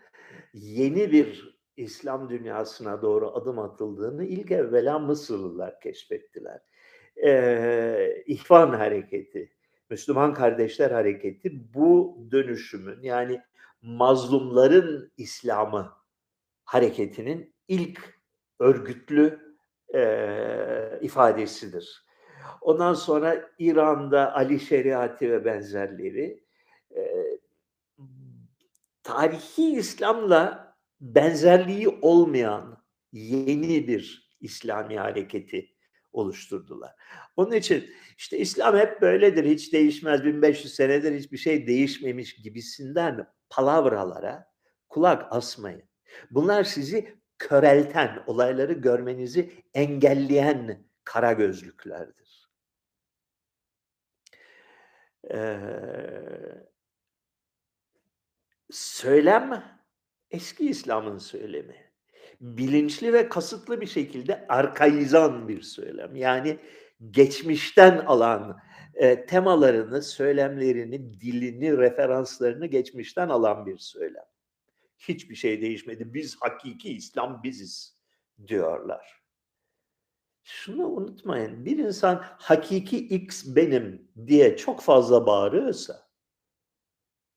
yeni bir İslam dünyasına doğru adım atıldığını ilk evvela Mısırlılar keşfettiler. Ee, İhvan hareketi, Müslüman Kardeşler Hareketi bu dönüşümün yani mazlumların İslamı hareketinin ilk örgütlü e, ifadesidir. Ondan sonra İran'da Ali Şeriatı ve benzerleri e, tarihi İslam'la benzerliği olmayan yeni bir İslami hareketi oluşturdular. Onun için işte İslam hep böyledir, hiç değişmez, 1500 senedir hiçbir şey değişmemiş gibisinden palavralara kulak asmayın. Bunlar sizi körelten, olayları görmenizi engelleyen kara gözlüklerdir. Ee, söylem eski İslam'ın söylemi bilinçli ve kasıtlı bir şekilde arkaizan bir söylem. Yani geçmişten alan e, temalarını, söylemlerini, dilini, referanslarını geçmişten alan bir söylem. Hiçbir şey değişmedi. Biz hakiki İslam biziz diyorlar. Şunu unutmayın. Bir insan hakiki X benim diye çok fazla bağırıyorsa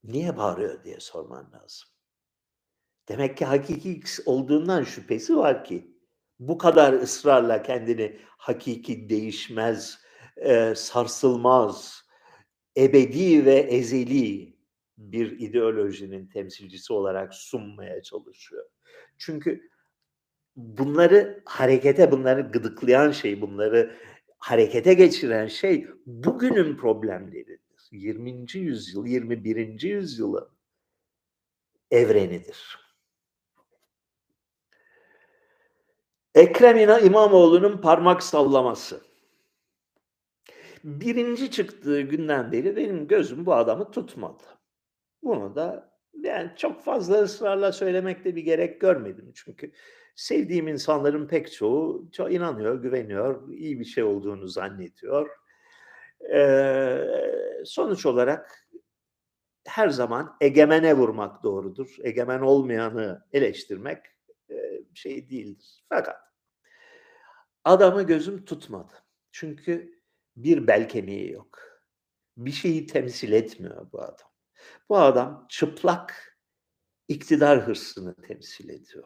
niye bağırıyor diye sorman lazım. Demek ki hakiki X olduğundan şüphesi var ki bu kadar ısrarla kendini hakiki değişmez, e, sarsılmaz, ebedi ve ezeli bir ideolojinin temsilcisi olarak sunmaya çalışıyor. Çünkü bunları harekete, bunları gıdıklayan şey, bunları harekete geçiren şey bugünün problemleridir. 20. yüzyıl, 21. yüzyılın evrenidir. Ekrem İmamoğlu'nun parmak sallaması. Birinci çıktığı günden beri benim gözüm bu adamı tutmadı. Bunu da yani çok fazla ısrarla söylemekte bir gerek görmedim. Çünkü sevdiğim insanların pek çoğu çok inanıyor, güveniyor, iyi bir şey olduğunu zannediyor. Ee, sonuç olarak her zaman egemene vurmak doğrudur. Egemen olmayanı eleştirmek şey değildir. Fakat adamı gözüm tutmadı. Çünkü bir bel kemiği yok. Bir şeyi temsil etmiyor bu adam. Bu adam çıplak iktidar hırsını temsil ediyor.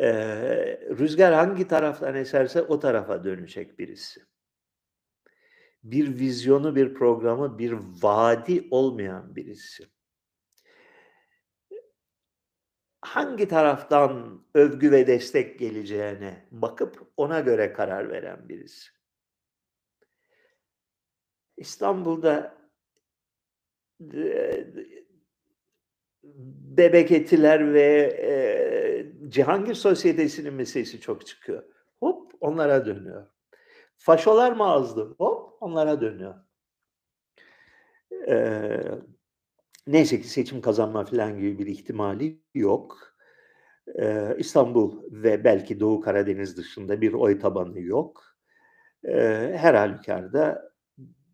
Ee, rüzgar hangi taraftan eserse o tarafa dönecek birisi. Bir vizyonu, bir programı, bir vaadi olmayan birisi. Hangi taraftan övgü ve destek geleceğine bakıp ona göre karar veren birisi. İstanbul'da bebek etiler ve e, Cihangir Sosyetesi'nin meselesi çok çıkıyor. Hop onlara dönüyor. Faşolar mı azdı? Hop onlara dönüyor. Ee, neyse ki seçim kazanma falan gibi bir ihtimali yok. Ee, İstanbul ve belki Doğu Karadeniz dışında bir oy tabanı yok. Ee, her halükarda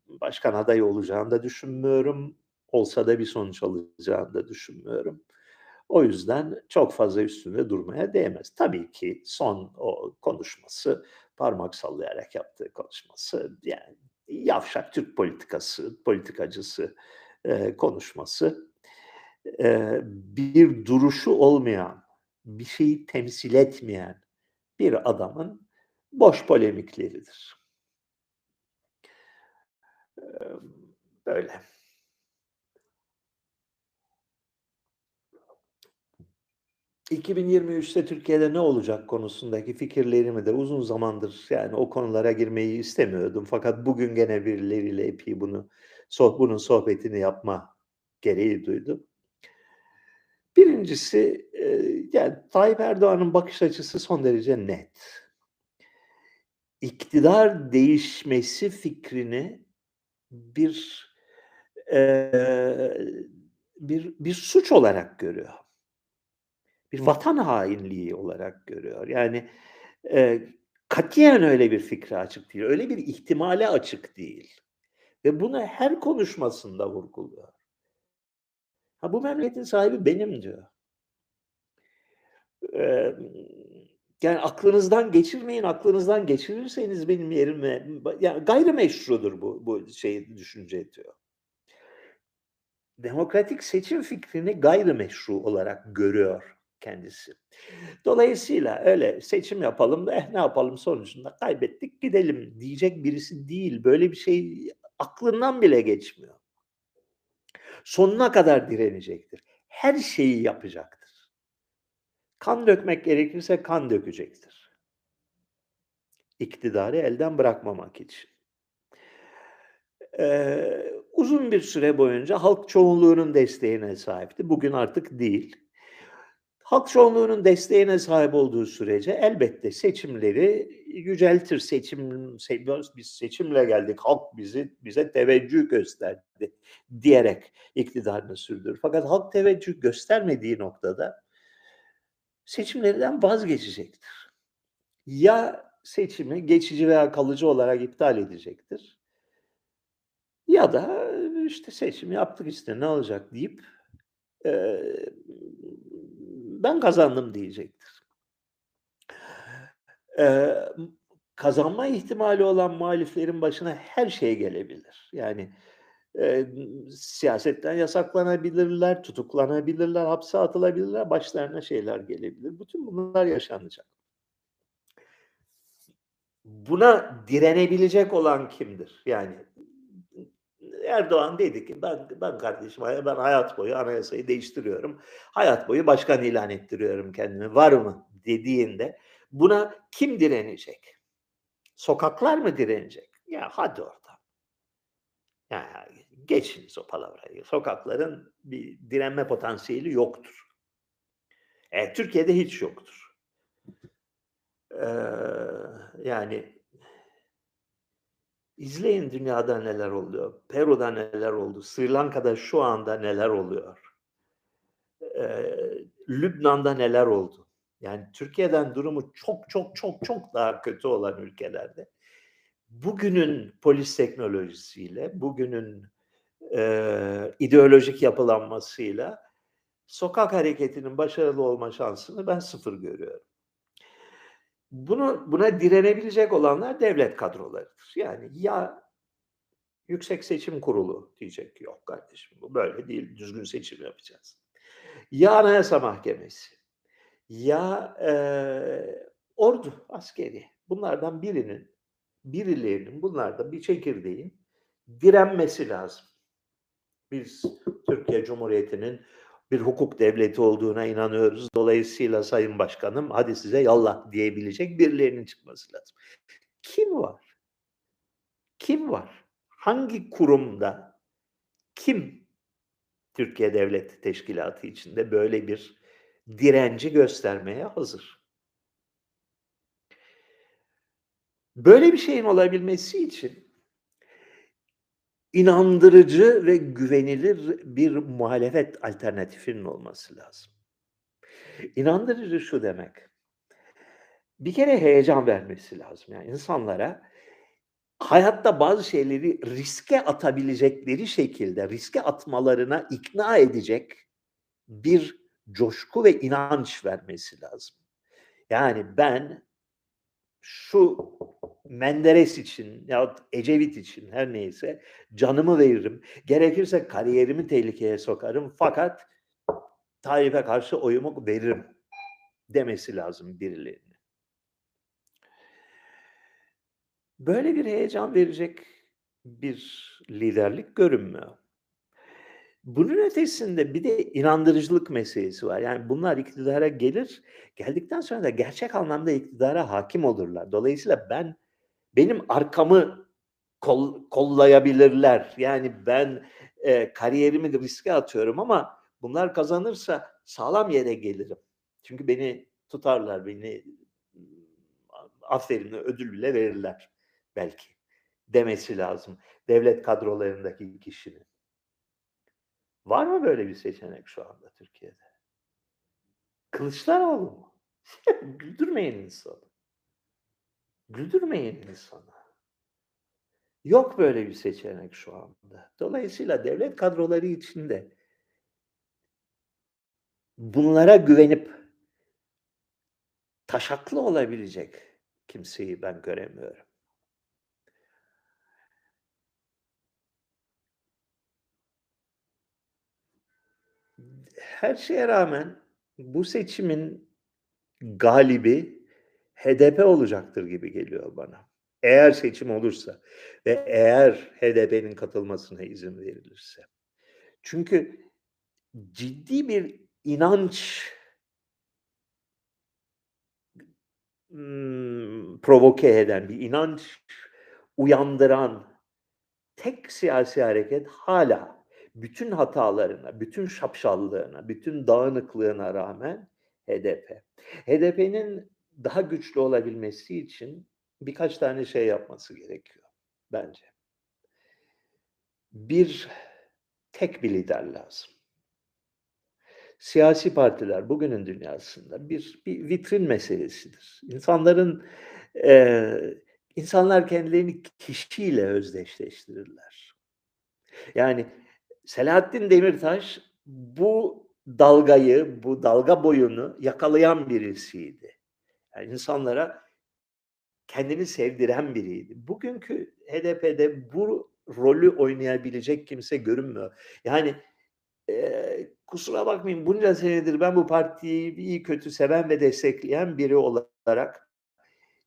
başkan adayı olacağını da düşünmüyorum olsa da bir sonuç alacağını da düşünmüyorum. O yüzden çok fazla üstünde durmaya değmez. Tabii ki son o konuşması, parmak sallayarak yaptığı konuşması, yani yavşak Türk politikası, politikacısı e, konuşması e, bir duruşu olmayan, bir şeyi temsil etmeyen bir adamın boş polemikleridir. E, böyle. 2023'te Türkiye'de ne olacak konusundaki fikirlerimi de uzun zamandır yani o konulara girmeyi istemiyordum. Fakat bugün gene birileriyle epey bunu bunun sohbetini yapma gereği duydum. Birincisi yani Tayyip Erdoğan'ın bakış açısı son derece net. İktidar değişmesi fikrini bir e, bir bir suç olarak görüyor bir vatan hainliği olarak görüyor. Yani e, katiyen öyle bir fikre açık değil. Öyle bir ihtimale açık değil. Ve bunu her konuşmasında vurguluyor. Ha, bu memleketin sahibi benim diyor. Ee, yani aklınızdan geçirmeyin, aklınızdan geçirirseniz benim yerime, yani gayrimeşrudur bu, bu şey düşünce diyor. Demokratik seçim fikrini gayrimeşru olarak görüyor kendisi. Dolayısıyla öyle seçim yapalım da eh ne yapalım sonucunda kaybettik gidelim diyecek birisi değil. Böyle bir şey aklından bile geçmiyor. Sonuna kadar direnecektir. Her şeyi yapacaktır. Kan dökmek gerekirse kan dökecektir. İktidarı elden bırakmamak için. Ee, uzun bir süre boyunca halk çoğunluğunun desteğine sahipti. Bugün artık değil halk çoğunluğunun desteğine sahip olduğu sürece elbette seçimleri yüceltir. Seçim, biz seçimle geldik, halk bizi bize teveccüh gösterdi diyerek iktidarını sürdürür. Fakat halk teveccüh göstermediği noktada seçimlerden vazgeçecektir. Ya seçimi geçici veya kalıcı olarak iptal edecektir. Ya da işte seçim yaptık işte ne olacak deyip e, ben kazandım diyecektir. Ee, kazanma ihtimali olan muhaliflerin başına her şey gelebilir. Yani e, siyasetten yasaklanabilirler, tutuklanabilirler, hapse atılabilirler, başlarına şeyler gelebilir. Bütün bunlar yaşanacak. Buna direnebilecek olan kimdir? Yani Erdoğan dedi ki ben ben kardeşim ben hayat boyu anayasayı değiştiriyorum. Hayat boyu başkan ilan ettiriyorum kendimi. Var mı dediğinde buna kim direnecek? Sokaklar mı direnecek? Ya hadi orada. Ya geçiniz o palavrayı. Sokakların bir direnme potansiyeli yoktur. E, Türkiye'de hiç yoktur. Ee, yani izleyin dünyada neler oluyor. Peru'da neler oldu. Sri Lanka'da şu anda neler oluyor. Ee, Lübnan'da neler oldu. Yani Türkiye'den durumu çok çok çok çok daha kötü olan ülkelerde. Bugünün polis teknolojisiyle, bugünün e, ideolojik yapılanmasıyla sokak hareketinin başarılı olma şansını ben sıfır görüyorum. Bunu buna direnebilecek olanlar devlet kadrolarıdır. Yani ya Yüksek Seçim Kurulu diyecek yok kardeşim bu böyle değil düzgün seçim yapacağız. Ya Anayasa Mahkemesi ya e, ordu askeri bunlardan birinin birilerinin bunlardan bir çekirdeğin direnmesi lazım. Biz Türkiye Cumhuriyeti'nin bir hukuk devleti olduğuna inanıyoruz. Dolayısıyla Sayın Başkanım hadi size yallah diyebilecek birilerinin çıkması lazım. Kim var? Kim var? Hangi kurumda kim Türkiye Devlet Teşkilatı içinde böyle bir direnci göstermeye hazır? Böyle bir şeyin olabilmesi için inandırıcı ve güvenilir bir muhalefet alternatifinin olması lazım. İnandırıcı şu demek. Bir kere heyecan vermesi lazım. Yani insanlara hayatta bazı şeyleri riske atabilecekleri şekilde riske atmalarına ikna edecek bir coşku ve inanç vermesi lazım. Yani ben şu Menderes için ya Ecevit için her neyse canımı veririm. Gerekirse kariyerimi tehlikeye sokarım fakat Tayyip'e karşı oyumu veririm demesi lazım birilerine. Böyle bir heyecan verecek bir liderlik görünmüyor. Bunun ötesinde bir de inandırıcılık meselesi var. Yani bunlar iktidara gelir, geldikten sonra da gerçek anlamda iktidara hakim olurlar. Dolayısıyla ben benim arkamı kol, kollayabilirler. Yani ben e, kariyerimi de riske atıyorum ama bunlar kazanırsa sağlam yere gelirim. Çünkü beni tutarlar, beni aferin ödül bile verirler belki demesi lazım devlet kadrolarındaki kişinin. Var mı böyle bir seçenek şu anda Türkiye'de? Kılıçdaroğlu mu? Güldürmeyin insanı. Güldürmeyin insanı. Yok böyle bir seçenek şu anda. Dolayısıyla devlet kadroları içinde bunlara güvenip taşaklı olabilecek kimseyi ben göremiyorum. Her şeye rağmen bu seçimin galibi HDP olacaktır gibi geliyor bana. Eğer seçim olursa ve eğer HDP'nin katılmasına izin verilirse. Çünkü ciddi bir inanç ımm, provoke eden, bir inanç uyandıran tek siyasi hareket hala bütün hatalarına, bütün şapşallığına, bütün dağınıklığına rağmen HDP. HDP'nin daha güçlü olabilmesi için birkaç tane şey yapması gerekiyor bence. Bir, tek bir lider lazım. Siyasi partiler bugünün dünyasında bir, bir vitrin meselesidir. İnsanların e, insanlar kendilerini kişiyle özdeşleştirirler. Yani Selahattin Demirtaş bu dalgayı, bu dalga boyunu yakalayan birisiydi. Yani insanlara kendini sevdiren biriydi. Bugünkü HDP'de bu rolü oynayabilecek kimse görünmüyor. Yani e, kusura bakmayın bunca senedir ben bu partiyi iyi kötü seven ve destekleyen biri olarak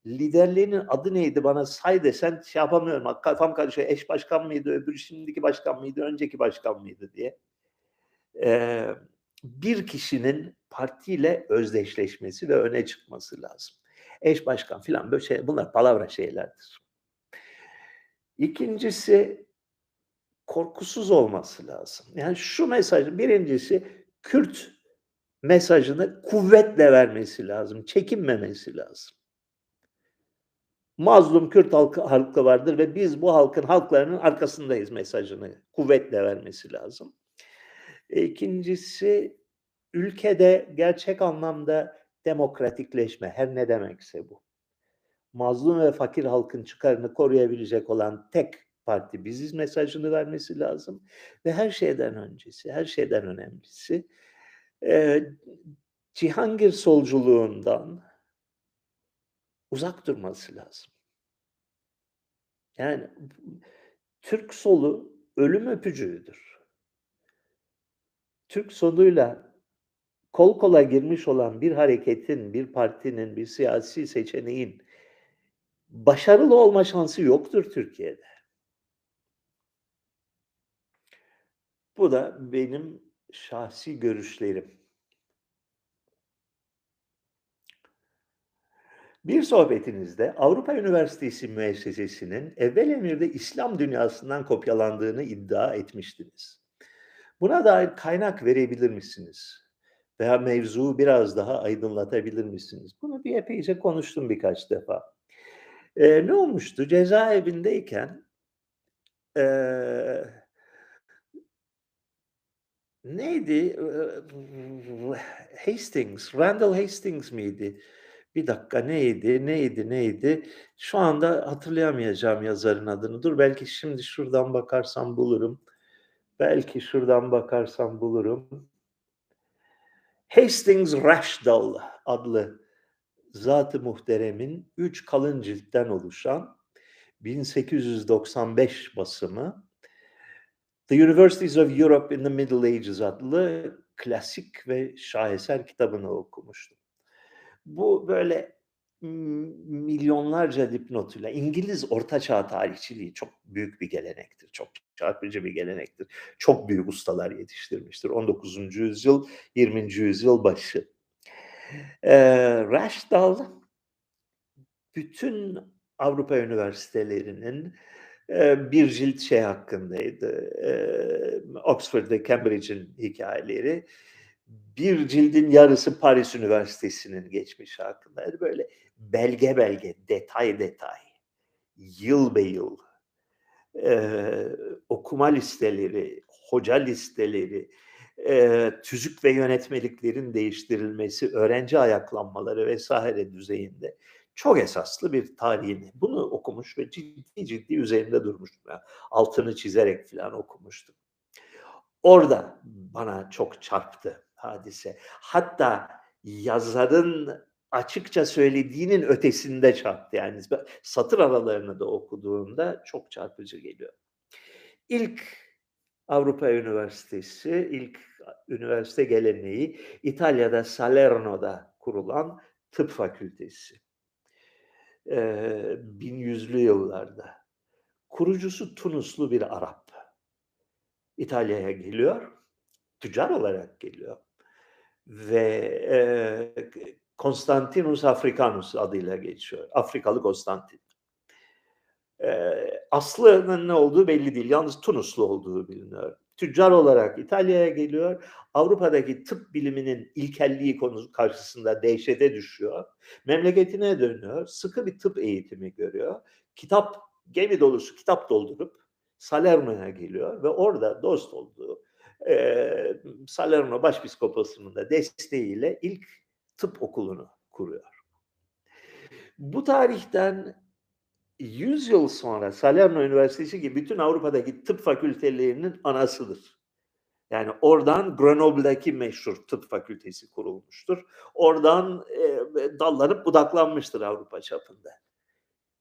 liderlerinin adı neydi bana say desen şey yapamıyorum. Kafam karışıyor. Eş başkan mıydı, öbürü şimdiki başkan mıydı, önceki başkan mıydı diye. Ee, bir kişinin partiyle özdeşleşmesi ve öne çıkması lazım. Eş başkan filan böyle şey, bunlar palavra şeylerdir. İkincisi korkusuz olması lazım. Yani şu mesaj, birincisi Kürt mesajını kuvvetle vermesi lazım, çekinmemesi lazım. Mazlum Kürt halkı, halkı vardır ve biz bu halkın halklarının arkasındayız mesajını kuvvetle vermesi lazım. İkincisi ülkede gerçek anlamda demokratikleşme her ne demekse bu. Mazlum ve fakir halkın çıkarını koruyabilecek olan tek parti biziz mesajını vermesi lazım. Ve her şeyden öncesi, her şeyden önemlisi e, Cihangir solculuğundan uzak durması lazım. Yani Türk solu ölüm öpücüğüdür. Türk soluyla kol kola girmiş olan bir hareketin, bir partinin, bir siyasi seçeneğin başarılı olma şansı yoktur Türkiye'de. Bu da benim şahsi görüşlerim. Bir sohbetinizde Avrupa Üniversitesi müessesesinin evvel emirde İslam dünyasından kopyalandığını iddia etmiştiniz. Buna dair kaynak verebilir misiniz? Veya mevzuyu biraz daha aydınlatabilir misiniz? Bunu bir epeyce konuştum birkaç defa. Ee, ne olmuştu? Cezaevindeyken ee, neydi? Hastings, Randall Hastings miydi? Bir dakika neydi, neydi, neydi? Şu anda hatırlayamayacağım yazarın adını. Dur belki şimdi şuradan bakarsam bulurum. Belki şuradan bakarsam bulurum. Hastings Rashdall adlı Zat-ı Muhterem'in üç kalın ciltten oluşan 1895 basımı The Universities of Europe in the Middle Ages adlı klasik ve şaheser kitabını okumuştum. Bu böyle milyonlarca dipnotuyla İngiliz ortaçağ tarihçiliği çok büyük bir gelenektir. Çok çarpıcı bir gelenektir. Çok büyük ustalar yetiştirmiştir. 19. yüzyıl, 20. yüzyıl başı. Ee, Rashdal bütün Avrupa üniversitelerinin bir cilt şey hakkındaydı. E, Oxford ve Cambridge'in hikayeleri bir cildin yarısı Paris Üniversitesi'nin geçmişi hakkındaydı. Böyle belge belge, detay detay, yıl be yıl, e, okuma listeleri, hoca listeleri, e, tüzük ve yönetmeliklerin değiştirilmesi, öğrenci ayaklanmaları vesaire düzeyinde çok esaslı bir tarihini. Bunu okumuş ve ciddi ciddi üzerinde durmuştum. Yani altını çizerek falan okumuştum. Orada bana çok çarptı hadise. Hatta yazarın açıkça söylediğinin ötesinde çarptı. Yani satır aralarını da okuduğumda çok çarpıcı geliyor. İlk Avrupa Üniversitesi, ilk üniversite geleneği İtalya'da Salerno'da kurulan tıp fakültesi. Ee, 1100'lü yıllarda. Kurucusu Tunuslu bir Arap. İtalya'ya geliyor, tüccar olarak geliyor ve e, Konstantinus Africanus adıyla geçiyor. Afrikalı Konstantin. E, aslının ne olduğu belli değil. Yalnız Tunuslu olduğu biliniyor. Tüccar olarak İtalya'ya geliyor. Avrupa'daki tıp biliminin ilkelliği konusu karşısında dehşete düşüyor. Memleketine dönüyor. Sıkı bir tıp eğitimi görüyor. Kitap, gemi dolusu kitap doldurup Salerno'ya geliyor ve orada dost olduğu e, Salerno Başpiskoposu'nun da desteğiyle ilk tıp okulunu kuruyor. Bu tarihten 100 yıl sonra Salerno Üniversitesi gibi bütün Avrupa'daki tıp fakültelerinin anasıdır. Yani oradan Grenoble'daki meşhur tıp fakültesi kurulmuştur. Oradan e, dallanıp budaklanmıştır Avrupa çapında.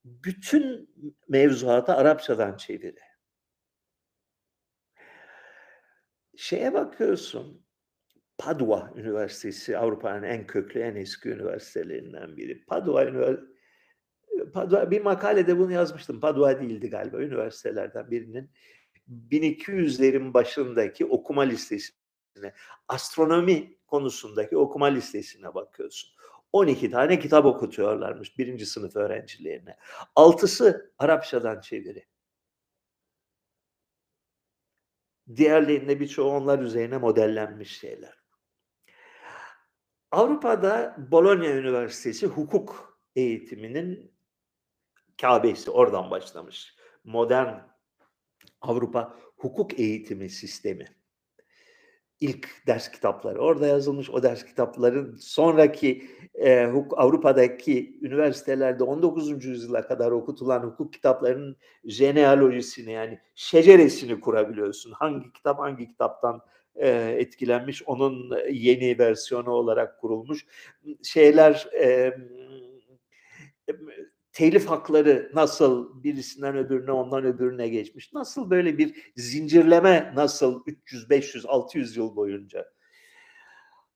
Bütün mevzuata Arapçadan çeviri. Şeye bakıyorsun. Padua Üniversitesi Avrupa'nın en köklü, en eski üniversitelerinden biri. Padua Üniversitesi Padua, bir makalede bunu yazmıştım. Padua değildi galiba üniversitelerden birinin 1200'lerin başındaki okuma listesine, astronomi konusundaki okuma listesine bakıyorsun. 12 tane kitap okutuyorlarmış birinci sınıf öğrencilerine. Altısı Arapçadan çeviri. Diğerlerinde birçoğu onlar üzerine modellenmiş şeyler. Avrupa'da Bologna Üniversitesi hukuk eğitiminin Kabe'si oradan başlamış. Modern Avrupa hukuk eğitimi sistemi. İlk ders kitapları orada yazılmış. O ders kitapların sonraki e, Avrupa'daki üniversitelerde 19. yüzyıla kadar okutulan hukuk kitaplarının jenealojisini yani şeceresini kurabiliyorsun. Hangi kitap hangi kitaptan e, etkilenmiş onun yeni versiyonu olarak kurulmuş şeyler e, telif hakları nasıl birisinden öbürüne ondan öbürüne geçmiş? Nasıl böyle bir zincirleme nasıl 300, 500, 600 yıl boyunca?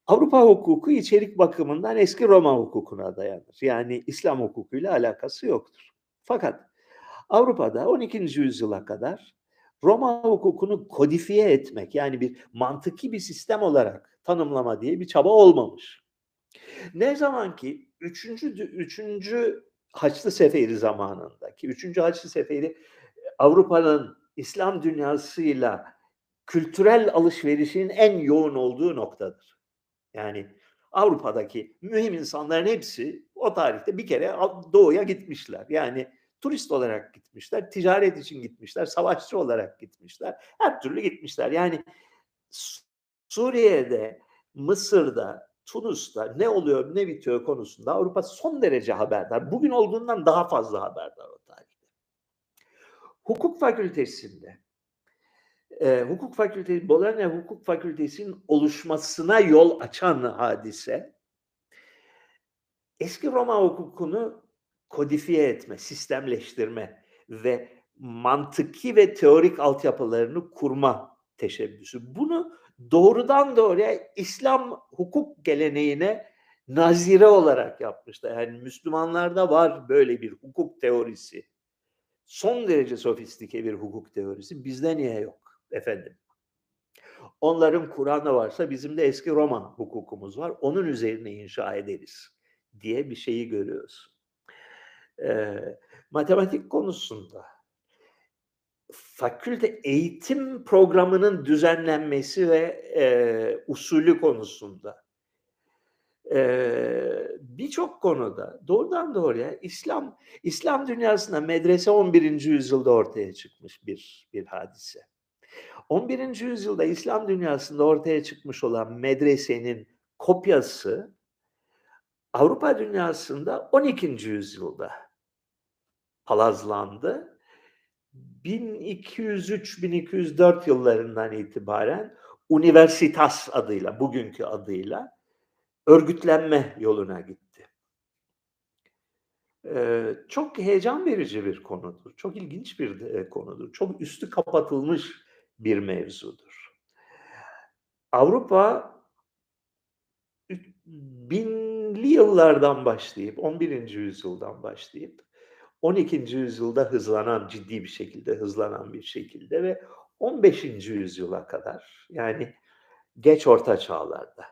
Avrupa hukuku içerik bakımından eski Roma hukukuna dayanır. Yani İslam hukukuyla alakası yoktur. Fakat Avrupa'da 12. yüzyıla kadar Roma hukukunu kodifiye etmek yani bir mantıki bir sistem olarak tanımlama diye bir çaba olmamış. Ne zaman ki 3. 3. Haçlı Seferi zamanındaki 3. Haçlı Seferi Avrupa'nın İslam dünyasıyla kültürel alışverişin en yoğun olduğu noktadır. Yani Avrupa'daki mühim insanların hepsi o tarihte bir kere doğuya gitmişler. Yani turist olarak gitmişler, ticaret için gitmişler, savaşçı olarak gitmişler. Her türlü gitmişler. Yani Suriye'de, Mısır'da, Tunus'ta ne oluyor ne bitiyor konusunda Avrupa son derece haberdar. Bugün olduğundan daha fazla haberdar o tarihte. Hukuk fakültesinde e, hukuk fakültesi, Bologna Hukuk Fakültesi'nin oluşmasına yol açan hadise eski Roma hukukunu kodifiye etme, sistemleştirme ve mantıki ve teorik altyapılarını kurma teşebbüsü. Bunu doğrudan doğruya İslam hukuk geleneğine nazire olarak yapmışlar. Yani Müslümanlarda var böyle bir hukuk teorisi. Son derece sofistike bir hukuk teorisi. Bizde niye yok efendim? Onların Kur'an'da varsa bizim de eski Roma hukukumuz var. Onun üzerine inşa ederiz diye bir şeyi görüyoruz. Ee, matematik konusunda fakülte eğitim programının düzenlenmesi ve e, usulü konusunda e, birçok konuda doğrudan doğruya İslam İslam dünyasında medrese 11. yüzyılda ortaya çıkmış bir bir hadise. 11. yüzyılda İslam dünyasında ortaya çıkmış olan medresenin kopyası Avrupa dünyasında 12. yüzyılda palazlandı 1203-1204 yıllarından itibaren Universitas adıyla, bugünkü adıyla örgütlenme yoluna gitti. Ee, çok heyecan verici bir konudur. Çok ilginç bir de konudur. Çok üstü kapatılmış bir mevzudur. Avrupa binli yıllardan başlayıp 11. yüzyıldan başlayıp 12. yüzyılda hızlanan, ciddi bir şekilde hızlanan bir şekilde ve 15. yüzyıla kadar yani geç orta çağlarda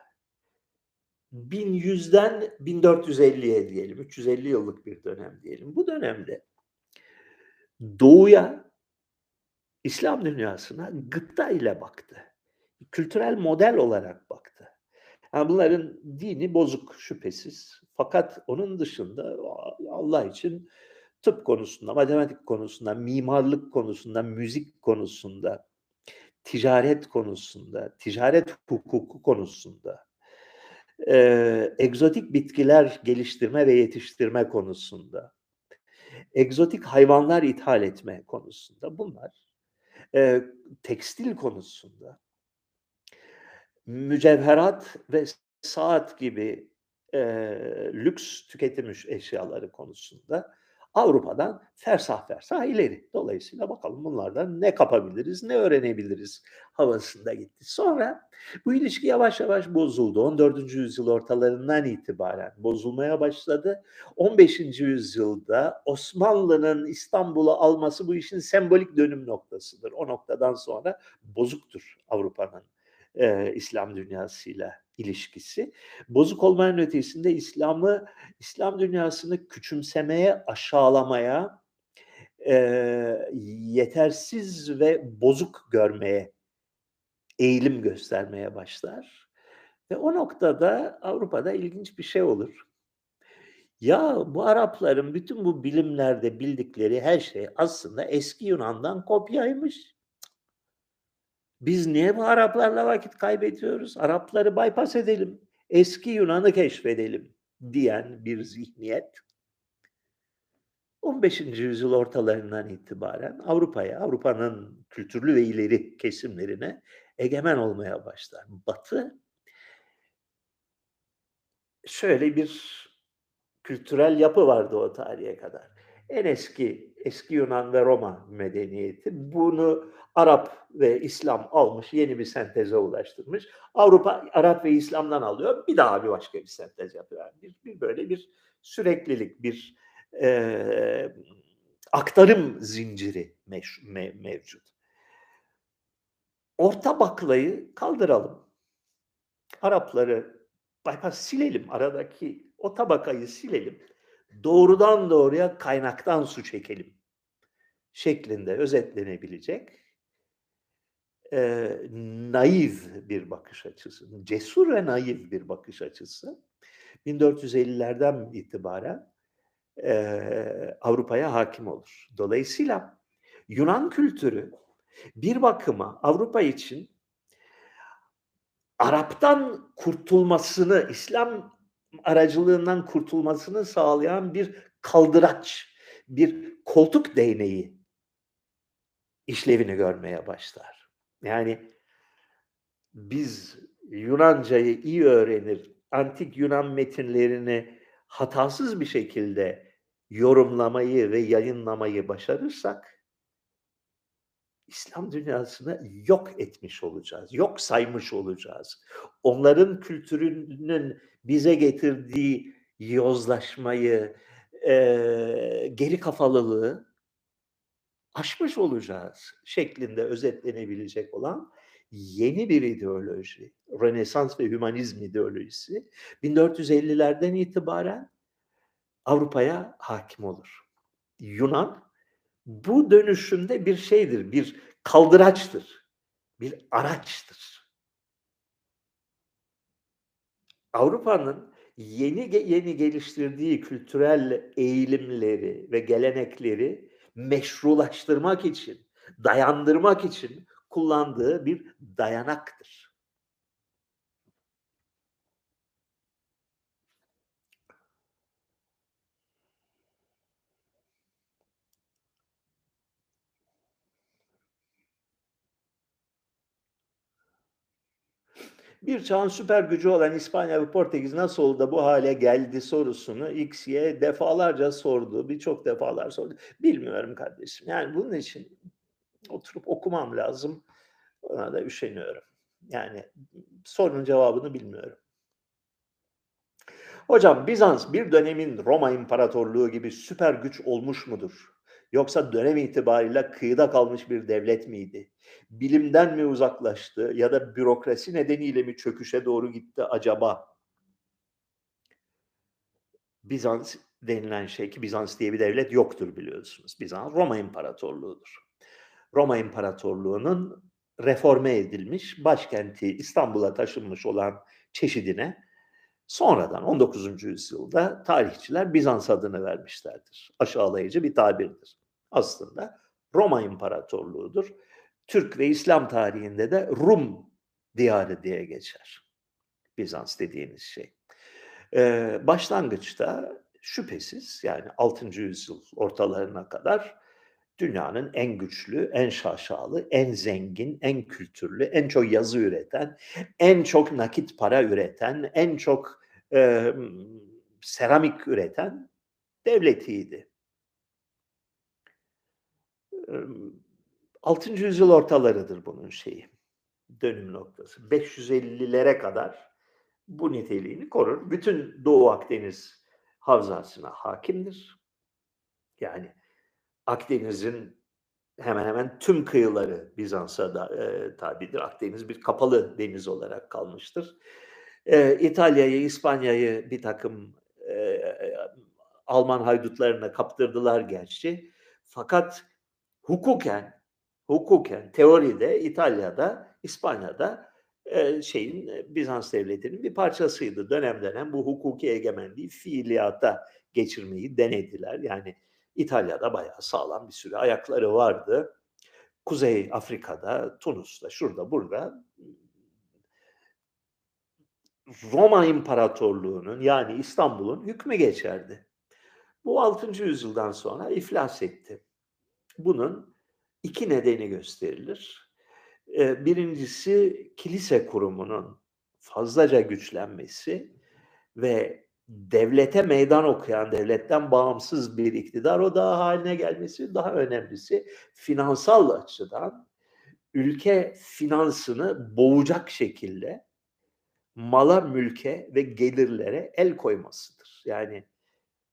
1100'den 1450'ye diyelim, 350 yıllık bir dönem diyelim. Bu dönemde doğuya, İslam dünyasına gıpta ile baktı. Kültürel model olarak baktı. Yani bunların dini bozuk şüphesiz. Fakat onun dışında Allah için tıp konusunda, matematik konusunda, mimarlık konusunda, müzik konusunda, ticaret konusunda, ticaret hukuku konusunda, e, egzotik bitkiler geliştirme ve yetiştirme konusunda, egzotik hayvanlar ithal etme konusunda bunlar, e, tekstil konusunda, mücevherat ve saat gibi e, lüks tüketim eşyaları konusunda Avrupa'dan fersah fersah ileri. Dolayısıyla bakalım bunlardan ne kapabiliriz, ne öğrenebiliriz havasında gitti. Sonra bu ilişki yavaş yavaş bozuldu. 14. yüzyıl ortalarından itibaren bozulmaya başladı. 15. yüzyılda Osmanlı'nın İstanbul'u alması bu işin sembolik dönüm noktasıdır. O noktadan sonra bozuktur Avrupa'nın e, İslam dünyasıyla ilişkisi. Bozuk olmanın ötesinde İslam'ı, İslam dünyasını küçümsemeye, aşağılamaya, e, yetersiz ve bozuk görmeye eğilim göstermeye başlar. Ve o noktada Avrupa'da ilginç bir şey olur. Ya bu Arapların bütün bu bilimlerde bildikleri her şey aslında eski Yunan'dan kopyaymış. Biz niye bu Araplarla vakit kaybediyoruz? Arapları bypass edelim. Eski Yunan'ı keşfedelim diyen bir zihniyet 15. yüzyıl ortalarından itibaren Avrupa'ya, Avrupa'nın kültürlü ve ileri kesimlerine egemen olmaya başlar. Batı şöyle bir kültürel yapı vardı o tarihe kadar. En eski eski Yunan ve Roma medeniyeti bunu Arap ve İslam almış, yeni bir senteze ulaştırmış. Avrupa Arap ve İslam'dan alıyor, bir daha bir başka bir sentez yapıyor. Bir, bir böyle bir süreklilik, bir e, aktarım zinciri meş, me, mevcut. Orta baklayı kaldıralım. Arapları bypass silelim, aradaki o tabakayı silelim. Doğrudan doğruya kaynaktan su çekelim şeklinde özetlenebilecek e, naif bir bakış açısı, cesur ve naif bir bakış açısı 1450'lerden itibaren e, Avrupa'ya hakim olur. Dolayısıyla Yunan kültürü bir bakıma Avrupa için Arap'tan kurtulmasını, İslam aracılığından kurtulmasını sağlayan bir kaldıraç, bir koltuk değneği işlevini görmeye başlar. Yani biz Yunancayı iyi öğrenir, antik Yunan metinlerini hatasız bir şekilde yorumlamayı ve yayınlamayı başarırsak İslam dünyasını yok etmiş olacağız, yok saymış olacağız. Onların kültürünün bize getirdiği yozlaşmayı, e, geri kafalılığı aşmış olacağız şeklinde özetlenebilecek olan yeni bir ideoloji, Rönesans ve Hümanizm ideolojisi 1450'lerden itibaren Avrupa'ya hakim olur. Yunan bu dönüşümde bir şeydir, bir kaldıraçtır, bir araçtır. Avrupa'nın yeni yeni geliştirdiği kültürel eğilimleri ve gelenekleri meşrulaştırmak için, dayandırmak için kullandığı bir dayanaktır. Bir çağın süper gücü olan İspanya ve Portekiz nasıl oldu da bu hale geldi sorusunu X'ye defalarca sordu. Birçok defalar sordu. Bilmiyorum kardeşim. Yani bunun için oturup okumam lazım. Ona da üşeniyorum. Yani sorunun cevabını bilmiyorum. Hocam Bizans bir dönemin Roma İmparatorluğu gibi süper güç olmuş mudur? Yoksa dönem itibariyle kıyıda kalmış bir devlet miydi? Bilimden mi uzaklaştı ya da bürokrasi nedeniyle mi çöküşe doğru gitti acaba? Bizans denilen şey ki Bizans diye bir devlet yoktur biliyorsunuz. Bizans Roma İmparatorluğu'dur. Roma İmparatorluğu'nun reforme edilmiş başkenti İstanbul'a taşınmış olan çeşidine sonradan 19. yüzyılda tarihçiler Bizans adını vermişlerdir. Aşağılayıcı bir tabirdir aslında Roma İmparatorluğu'dur. Türk ve İslam tarihinde de Rum diyarı diye geçer. Bizans dediğiniz şey. Ee, başlangıçta şüphesiz yani 6. yüzyıl ortalarına kadar dünyanın en güçlü, en şaşalı, en zengin, en kültürlü, en çok yazı üreten, en çok nakit para üreten, en çok e, seramik üreten devletiydi. Emm, 6. yüzyıl ortalarıdır bunun şeyi, dönüm noktası. 550'lere kadar bu niteliğini korur. Bütün Doğu Akdeniz havzasına hakimdir. Yani Akdeniz'in hemen hemen tüm kıyıları Bizans'a da e, tabidir. Akdeniz bir kapalı deniz olarak kalmıştır. E, İtalya'yı, İspanya'yı bir takım e, Alman haydutlarına kaptırdılar gerçi. Fakat hukuken, hukuken, teoride İtalya'da, İspanya'da e, şeyin Bizans devletinin bir parçasıydı. Dönem dönem bu hukuki egemenliği fiiliyata geçirmeyi denediler. Yani İtalya'da bayağı sağlam bir sürü ayakları vardı. Kuzey Afrika'da, Tunus'ta, şurada, burada Roma İmparatorluğu'nun yani İstanbul'un hükmü geçerdi. Bu 6. yüzyıldan sonra iflas etti. Bunun iki nedeni gösterilir. Birincisi kilise kurumunun fazlaca güçlenmesi ve devlete meydan okuyan, devletten bağımsız bir iktidar odağı haline gelmesi, daha önemlisi finansal açıdan ülke finansını boğacak şekilde mala, mülke ve gelirlere el koymasıdır. Yani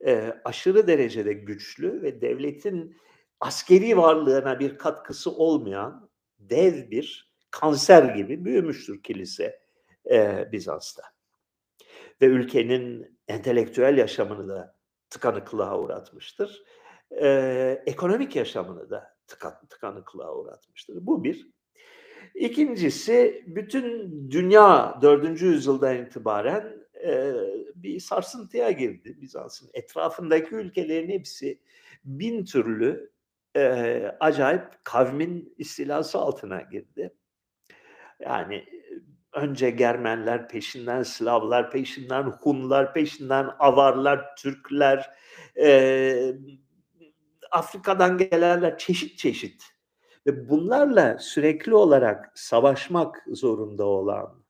e, aşırı derecede güçlü ve devletin askeri varlığına bir katkısı olmayan dev bir kanser gibi büyümüştür kilise e, Bizans'ta. Ve ülkenin entelektüel yaşamını da tıkanıklığa uğratmıştır. E, ekonomik yaşamını da tıkan, tıkanıklığa uğratmıştır. Bu bir. İkincisi bütün dünya 4. yüzyıldan itibaren e, bir sarsıntıya girdi Bizans'ın. Etrafındaki ülkelerin hepsi bin türlü e, acayip kavmin istilası altına girdi. Yani önce Germenler, peşinden Slavlar, peşinden Hunlar, peşinden Avarlar, Türkler, e, Afrika'dan gelenler çeşit çeşit ve bunlarla sürekli olarak savaşmak zorunda olan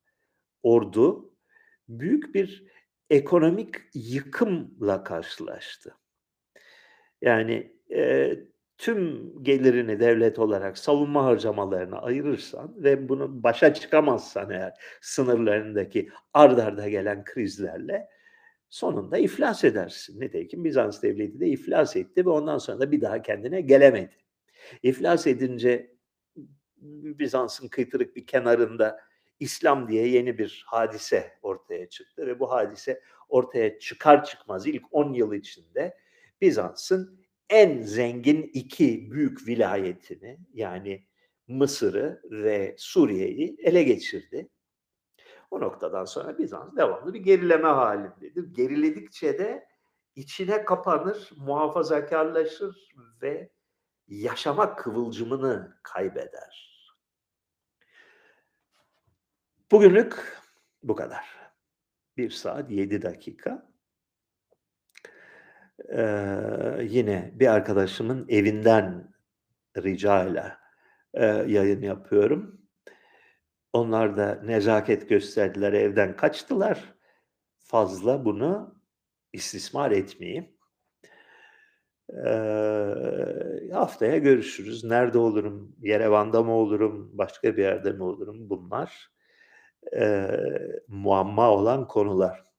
ordu büyük bir ekonomik yıkımla karşılaştı. Yani e, tüm gelirini devlet olarak savunma harcamalarına ayırırsan ve bunu başa çıkamazsan eğer sınırlarındaki ard arda gelen krizlerle sonunda iflas edersin. Nitekim Bizans devleti de iflas etti ve ondan sonra da bir daha kendine gelemedi. İflas edince Bizans'ın kıytırık bir kenarında İslam diye yeni bir hadise ortaya çıktı ve bu hadise ortaya çıkar çıkmaz ilk 10 yıl içinde Bizans'ın en zengin iki büyük vilayetini yani Mısır'ı ve Suriye'yi ele geçirdi. O noktadan sonra Bizans devamlı bir gerileme halindedir. Geriledikçe de içine kapanır, muhafazakarlaşır ve yaşama kıvılcımını kaybeder. Bugünlük bu kadar. Bir saat yedi dakika. Ee, yine bir arkadaşımın evinden ricayla e, yayın yapıyorum. Onlar da nezaket gösterdiler, evden kaçtılar. Fazla bunu istismar etmeyeyim. Ee, haftaya görüşürüz. Nerede olurum? Yerevan'da mı olurum? Başka bir yerde mi olurum? Bunlar e, muamma olan konular.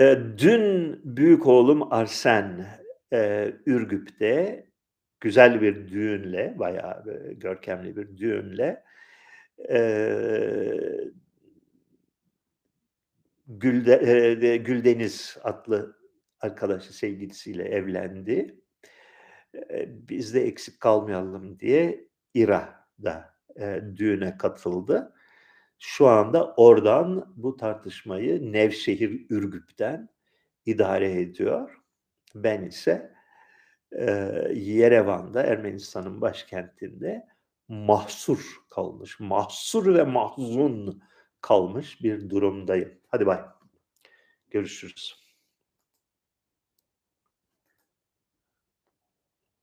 E, dün büyük oğlum Arsen e, Ürgüp'te güzel bir düğünle, bayağı e, görkemli bir düğünle e, Gülde, e, Güldeniz adlı arkadaşı sevgilisiyle evlendi. E, biz de eksik kalmayalım diye İra'da e, düğüne katıldı. Şu anda oradan bu tartışmayı Nevşehir Ürgüp'ten idare ediyor. Ben ise e, Yerevan'da, Ermenistan'ın başkentinde mahsur kalmış, mahsur ve mahzun kalmış bir durumdayım. Hadi bay. Görüşürüz.